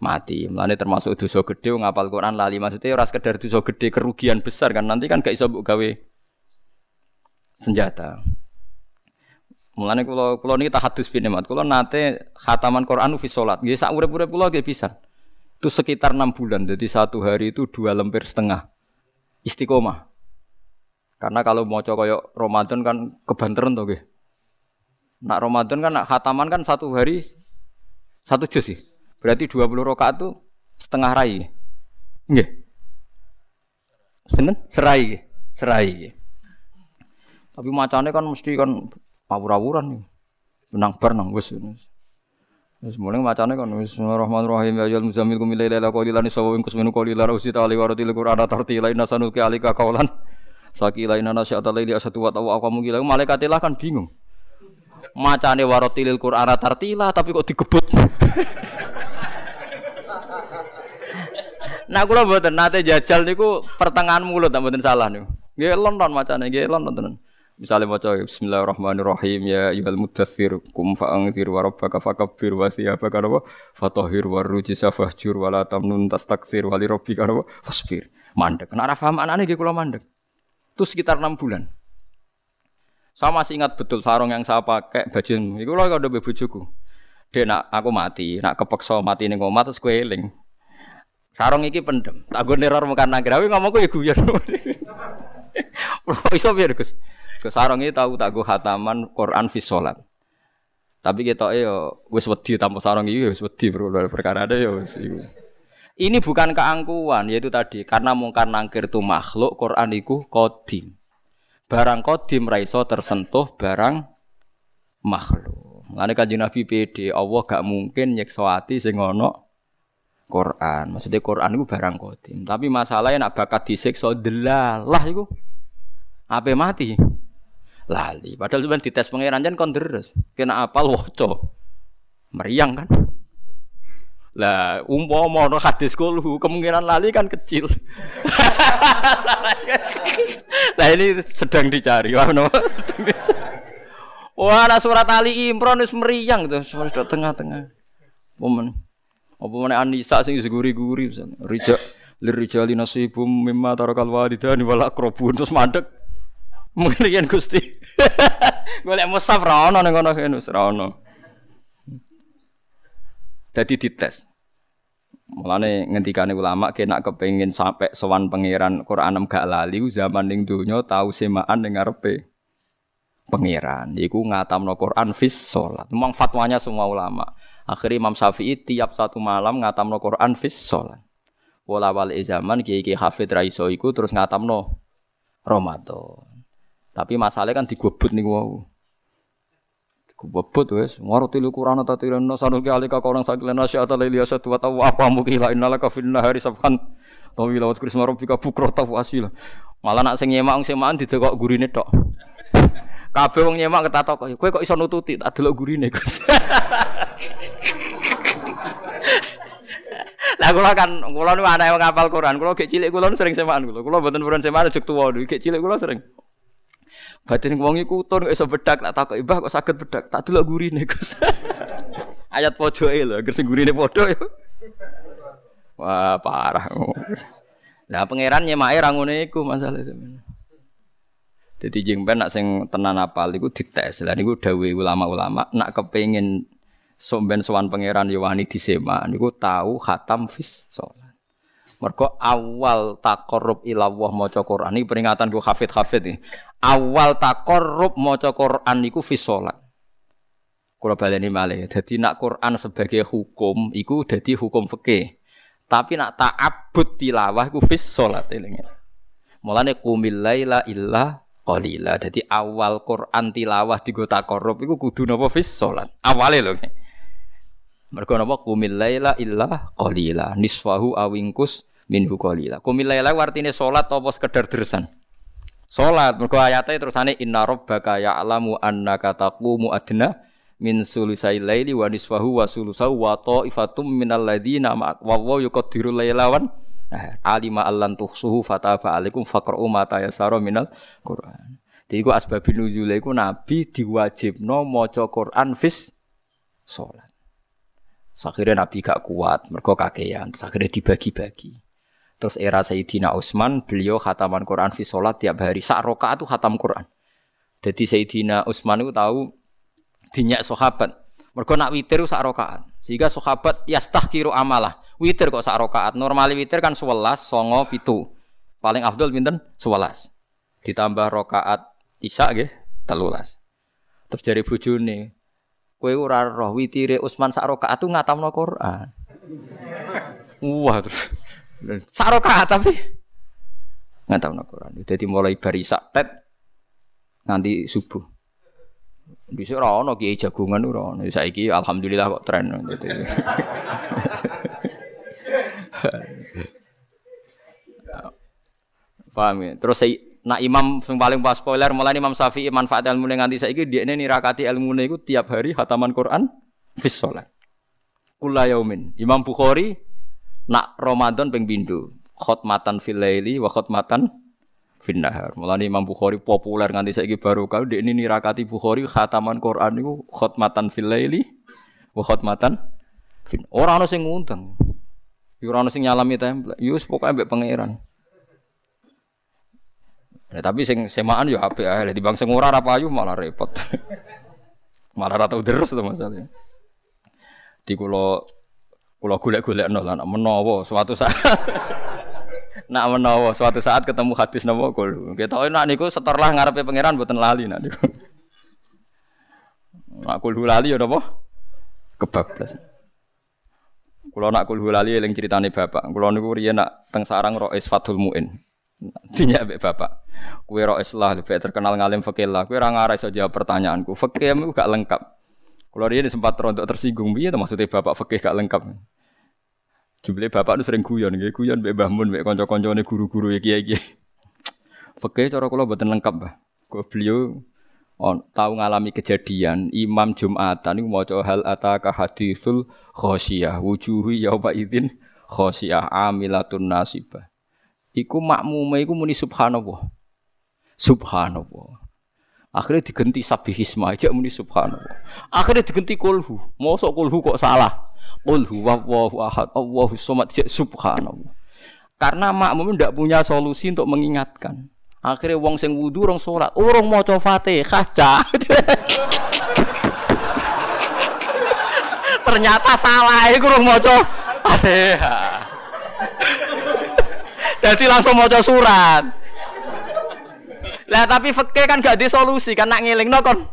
mati. Mulane termasuk dosa gede ngapal Quran lali maksudnya ora sekedar dosa gede kerugian besar kan nanti kan gak iso mbok gawe senjata. Mulane kula kula niki tahadus bin mat. Kula nate khataman Quran fi salat. Nggih sak urip-urip kula nggih bisa. Itu sekitar enam bulan. Jadi satu hari itu dua lemper setengah istiqomah. Karena kalau mau coba kayak Ramadan kan kebanteran tuh, Nak Ramadan kan nak khataman kan satu hari satu juz sih. Berarti 20 rakaat tuh setengah rai. Nggih. Sinten? Serai. Serai. Tapi macane kan mesti kan awur-awuran nih. Menang bar nang wis. Wis mulai macane kan bismillahirrahmanirrahim ya ayyuhal muzammil qum laila qalilan sawa wa kusminu qalilan usita ali waratil qur'ana tartila inna sanuki alika qaulan sakila inna nasyata laili asatu wa tawa aqamu gila malaikatilah kan bingung macane waratil qur'ana tartila tapi kok digebut (laughs) Nah kula mboten nate jajal niku pertengahan mulut mboten salah niku. Nggih lonton macane nggih lonton tenan. Misalnya mau coba Bismillahirrahmanirrahim ya yuhal mudathir kum fa'angzir wa rabbaka fakabbir wa thiyabaka wa fatahhir wa rujisa fahjur wa tamnun tastaksir wa li rabbika wa fasbir. Mandek. Nek ora paham anane nggih kula mandek. Itu sekitar 6 bulan. Saya masih ingat betul sarung yang saya pakai baju itu loh kalau udah bojoku. Dia nak aku mati, nak kepeksa mati ning omah terus. Sarung iki pendem. Tak gue neror mekan nagrawi ngomongku ya guyon. (laughs) Iso piye Gus? Ke sarung iki tahu tak gue hataman Quran fi salat. Tapi kita yo wis wedi tanpa sarung iki wis wedi perkara ada ya wis Ini bukan keangkuhan, yaitu tadi karena mungkar nangkir itu makhluk, Quran itu kodim. Barang kodim raiso tersentuh barang makhluk. Mulane kanjeng Nabi PD, Allah gak mungkin nyekso ati sing Quran. Maksudnya Quran itu barang kodim. Tapi masalahnya nak bakat disiksa delalah itu. Apa mati? Lali. Padahal cuma dites pangeran jan kon deres. Kena apal woco. Meriang kan? Lah umpama ono hadis kulhu kemungkinan lali kan kecil. (laughs) Lah ini sedang dicari. Wah, no? Wah, nah surat Ali Imran wis meriang gitu, sudah tengah-tengah. Momen. Apa mana Anisa sing guri-guri misalnya. Rija lirijali nasibum mimma tarakal walidani wal aqrabun terus mandek. Mungkin Gusti. (laughs) Golek musaf ra ono ning kono kene ra ono. Jadi dites. Mulane ngendikane ulama kena kepengin sampai sowan pangeran Quran gak lali zaman ning donya tau semaan ning ngarepe pangeran. Iku ngatamno Quran fis salat. Memang fatwanya semua ulama. Akhirnya Imam Syafi'i tiap satu malam ngatamno Quran fis salat. Wala wal zaman kiai-kiai hafid ra iso iku terus ngatamno Ramadan. Tapi masalahnya kan digobot nih wow. Kubebut wes, ngarti lu Quran ta tirana sanu ki alika orang sakilana syaata laili asatu wa tawa apa mukila innalaka fin nahari sabkan tawi lawat krisma rabbika bukra ta wasila. Malah nak sing nyemak sing maan didekok gurine tok. Kabeh wong nyemak ketatok kowe kok iso nututi tak delok gurine Gus. (laughs) Lah kula kan kula nu ana wong ngapal Quran, kula gek cilik kula sering semaan kula. Kula mboten purun semaan juk tuwa gek cilik kula sering. Batin wong iku kok iso bedak tak takoki, "Mbah kok saged bedak?" Tak delok gurine, Gus. (laughs) Ayat pojoke lho, sing gurine padha ya. Wah, parah. Lah pangeran nyemake ra ngene iku masalah sebenarnya. Jadi jengben nak sing tenan apal iku dites. Lah niku dawuhe ulama-ulama nak kepengin somben sowan pangeran Yohani disema niku tahu khatam fis sholat. Mergo awal takorup ilawah maca Quran ini peringatan gue hafid-hafid nih. Awal takorup maca Quran niku fi salat. Kula baleni malih. Dadi nak Quran sebagai hukum iku dadi hukum fikih. Tapi nak ta'abbud tilawah iku fi salat elinge. Mulane qumil laila illa qalila. Dadi awal Quran tilawah digo takorup iku kudu napa fi salat. Awale lho. Mergo napa qumil laila illa qalila nisfahu awingkus minhu qalila. Qumil laila artine salat apa sekedar dersan. Salat mergo ayate terusane inna rabbaka ya'lamu annaka taqumu adna min sulusai laili wa nisfahu wa sulusau wa ta'ifatum minal ladzina wa wa yuqaddiru wan alima allan tuhsuhu fataba alaikum faqra'u ma tayassara minal Qur'an. Jadi iku asbabun nuzul iku nabi diwajibno maca Quran fis salat. Akhirnya Nabi gak kuat, mereka kakean. Terus akhirnya dibagi-bagi. Terus era Sayyidina Utsman, beliau khataman Quran fi sholat tiap hari. Sak rokaat itu khatam Quran. Jadi Sayyidina Utsman itu tahu dinyak sahabat. Mereka nak witir sak rokaat. Sehingga sahabat yastahkiru amalah. Witir kok sak rokaat. Normali witir kan 11, songo, pitu. Paling afdol pinten? 11. Ditambah rokaat isya nggih, telulas. Terus dari bojone, Kowe ora roh witire Utsman sak rakaat tu ngatamno Quran. Wah terus sak rakaat tapi ngatamno Quran. Jadi mulai bari sak tet nganti subuh. Bisa ono kiai jagungan ora ono. Saiki alhamdulillah kok tren gitu. Paham ya? Terus saya Nak imam yang paling pas spoiler mulai Imam Syafi'i manfaat ilmu nganti saiki dia ini nirakati ilmu itu tiap hari hataman Quran fis. Kula yaumin. Imam Bukhari nak Ramadan ping bindu khotmatan fil wa khotmatan fin nahar. Mulane Imam Bukhari populer nganti saiki baru kau dia ini nirakati Bukhari hataman Quran itu khotmatan fil laili wa khotmatan fin. Ora ana sing ngundang. Ora ana sing nyalami template. Yus pokoke mbek pangeran. Ya, tapi sing semaan yo apik ae. Di bang sing ora ra payu malah repot. (laughs) malah ra tau deres to masalahnya. Di kula kula golek-golekno lah nak menawa suatu saat (laughs) nak menawa suatu saat ketemu hadis napa kul. Kita nak niku setorlah ngarepe pangeran mboten lali nak niku. (laughs) Nak kul lali ya napa? Kebablas. Kulo nak kul lali eling critane bapak. Kulo niku riyen nak teng sarang Rois Fathul Muin. Dinya mbek bapak. Kue ro islah lebih terkenal ngalim fakih lah. Kue orang iso jawab pertanyaanku. Fakih itu gak lengkap. Kalau dia sempat rontok tersinggung, biar maksudnya bapak fakih gak lengkap. Jumlah bapak itu sering guyon, gitu guyon mbek Mbah Mun, mbek kanca-kancane guru-guru iki-iki. Fakih cara kula mboten lengkap, Mbah. Kok beliau on, tahu ngalami kejadian Imam Jumatan niku maca hal ataka hadithul khosyah wujuhi yauma idzin khosyah amilatun nasibah iku makmume iku muni subhanallah. Subhanallah. Akhirnya diganti sabihisma aja muni subhanallah. Akhirnya diganti kulhu. Mosok kulhu kok salah. Kulhu wallahu ahad. Allahu somad subhanallah. Karena makmum tidak punya solusi untuk mengingatkan. Akhirnya wong sing wudu rong salat, urung maca Fatihah cah. (laughs) Ternyata salah iku urung maca Fatihah. (laughs) Jadi langsung mau surat. Lah tapi fakih kan gak di solusi kan nak ngiling no kon.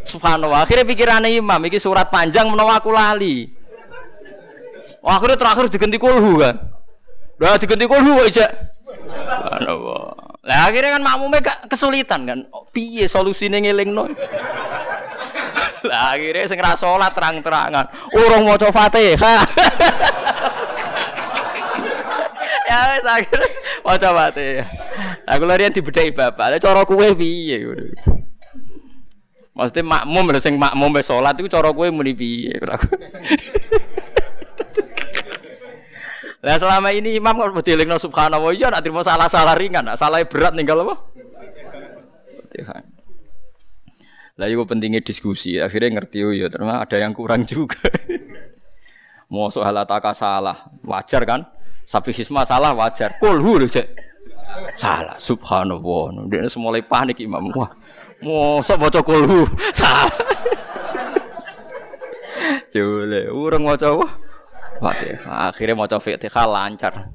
Subhanallah. Akhirnya pikiran imam iki surat panjang menawa aku lali. Oh, akhirnya terakhir diganti kulhu kan. Lah diganti kulhu aja. Lah akhirnya kan makmumnya gak kesulitan kan. Oh, piye solusine ngelingno? Lah akhirnya sing ra salat terang-terangan. Urung maca Fatihah. ya wis akhire maca mate. Aku larian dibedheki bapak. Lah cara kowe piye. Maksudnya makmum lho sing makmum wis salat iku cara kowe muni piye. Lah selama ini imam kalau dilingno subhanallah ya nak terima salah-salah ringan, nak salah berat ninggal apa? Fatihah. Lah itu pentingnya diskusi. Akhirnya ngerti oh ya ternyata ada yang kurang juga. (laughs) Mau soal ataka salah, wajar kan? Sapi hisma salah wajar. Kulhu lho. Salah. Subhanallah. Dia semulai panik imam. Wah. Mosok maca kulhu. (laughs) Salah. (laughs) Jule, urang maca apa? Fatihah. Akhirnya maca Fatihah lancar.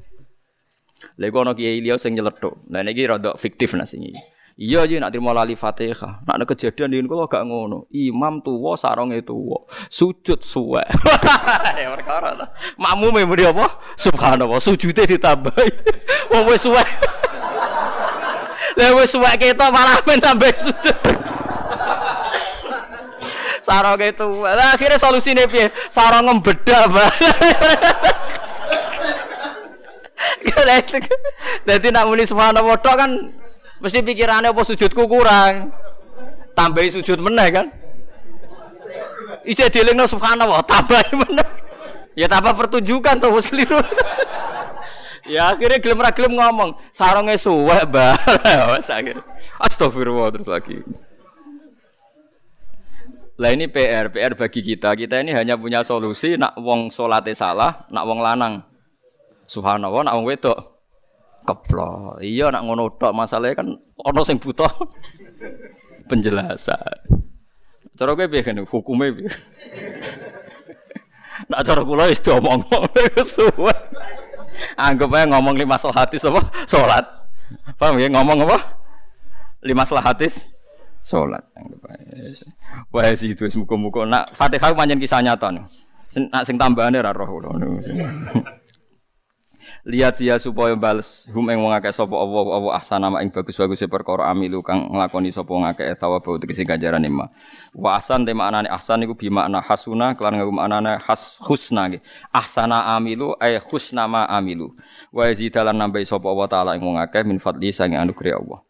Lha kono kiai liya sing nyeletuk. Lah niki rada fiktif nasi Iya aja nak terima lali Fatihah. Nak ada kejadian ini kalau gak ngono. Imam tua sarongnya tua. Sujud suwe. (laughs) ya perkara ta. Makmum muni apa? Subhanallah, sujude ditambahi. Wong wis suwe. (laughs) Lah wis suwe ketok malah men tambah sujud. Sarong itu, lah akhirnya solusinya piye? Sarong ngembeda, Mbak. Jadi nak muni subhanallah kan Mesti pikirannya apa sujudku kurang. Tambahi sujud meneh kan. Ija dilingno subhanallah, tambahi (laughs) meneh. Ya tambah pertunjukan tuh keliru. ya akhirnya gelem ra gelem ngomong, sarongnya suwek, (laughs) akhir. Astagfirullah terus lagi. Lah ini PR, PR bagi kita. Kita ini hanya punya solusi nak wong salate salah, nak wong lanang. Subhanallah, nak wong wedok keplok. Iya nak ngono tok masalahnya kan ono sing butuh (laughs) penjelasan. Cara kowe piye kan hukume piye? (laughs) Nak cara kula wis diomong (laughs) suwe. Anggap aja ngomong lima hadis apa? Salat. Paham ya ngomong apa? Lima hadis aja. Wah sih itu muka-muka. Nak Fatihah pancen kisah nyata nih. Nak sing tambahane ra roh kula. (laughs) Lihat sia supaya bales. Hum ing wong akeh sapa Allah Allah ahsana ing bagus-bagus perkara amilu kang nglakoni sapa wong akeh thawab tegese ganjaran ma. Wa ahsan te maknane ahsan iku bi makna hasuna kelan nganggo maknane has husna nggih. Ahsana amilu ay husna ma amilu. Wa yazidalan nambahi sapa Allah taala ing wong akeh min fadli sange anugerah Allah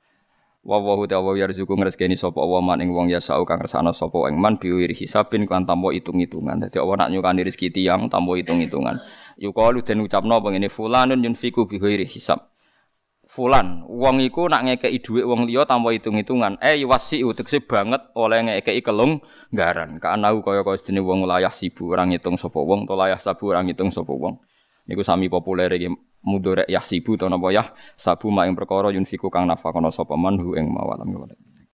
wa wa huwa wa yarzuqu ngrezekeni sapa Allah man ing wong ya sau kang kersane sapa ing man biwiri hisabin kan tanpa hitung-hitungan dadi Allah nak nyukani rezeki tiyang tanpa hitung-hitungan Yukalu den ucapno pengene fulanun yunfiku bi ghairi hisab. Fulan, wong iku nak ngekeki dhuwit wong liya tanpa hitung-hitungan. Eh wasi utekse banget oleh ngekeki kelung garan. Kaanau kaya-kaya sedene wong layah sibu orang hitung sapa wong, to layah sabu orang hitung sapa wong. Niku sami populer iki mudorek yahsibu to napa yah? Sabu ma ing perkara yunfiku kang nafakono sapa man hu ing mawalam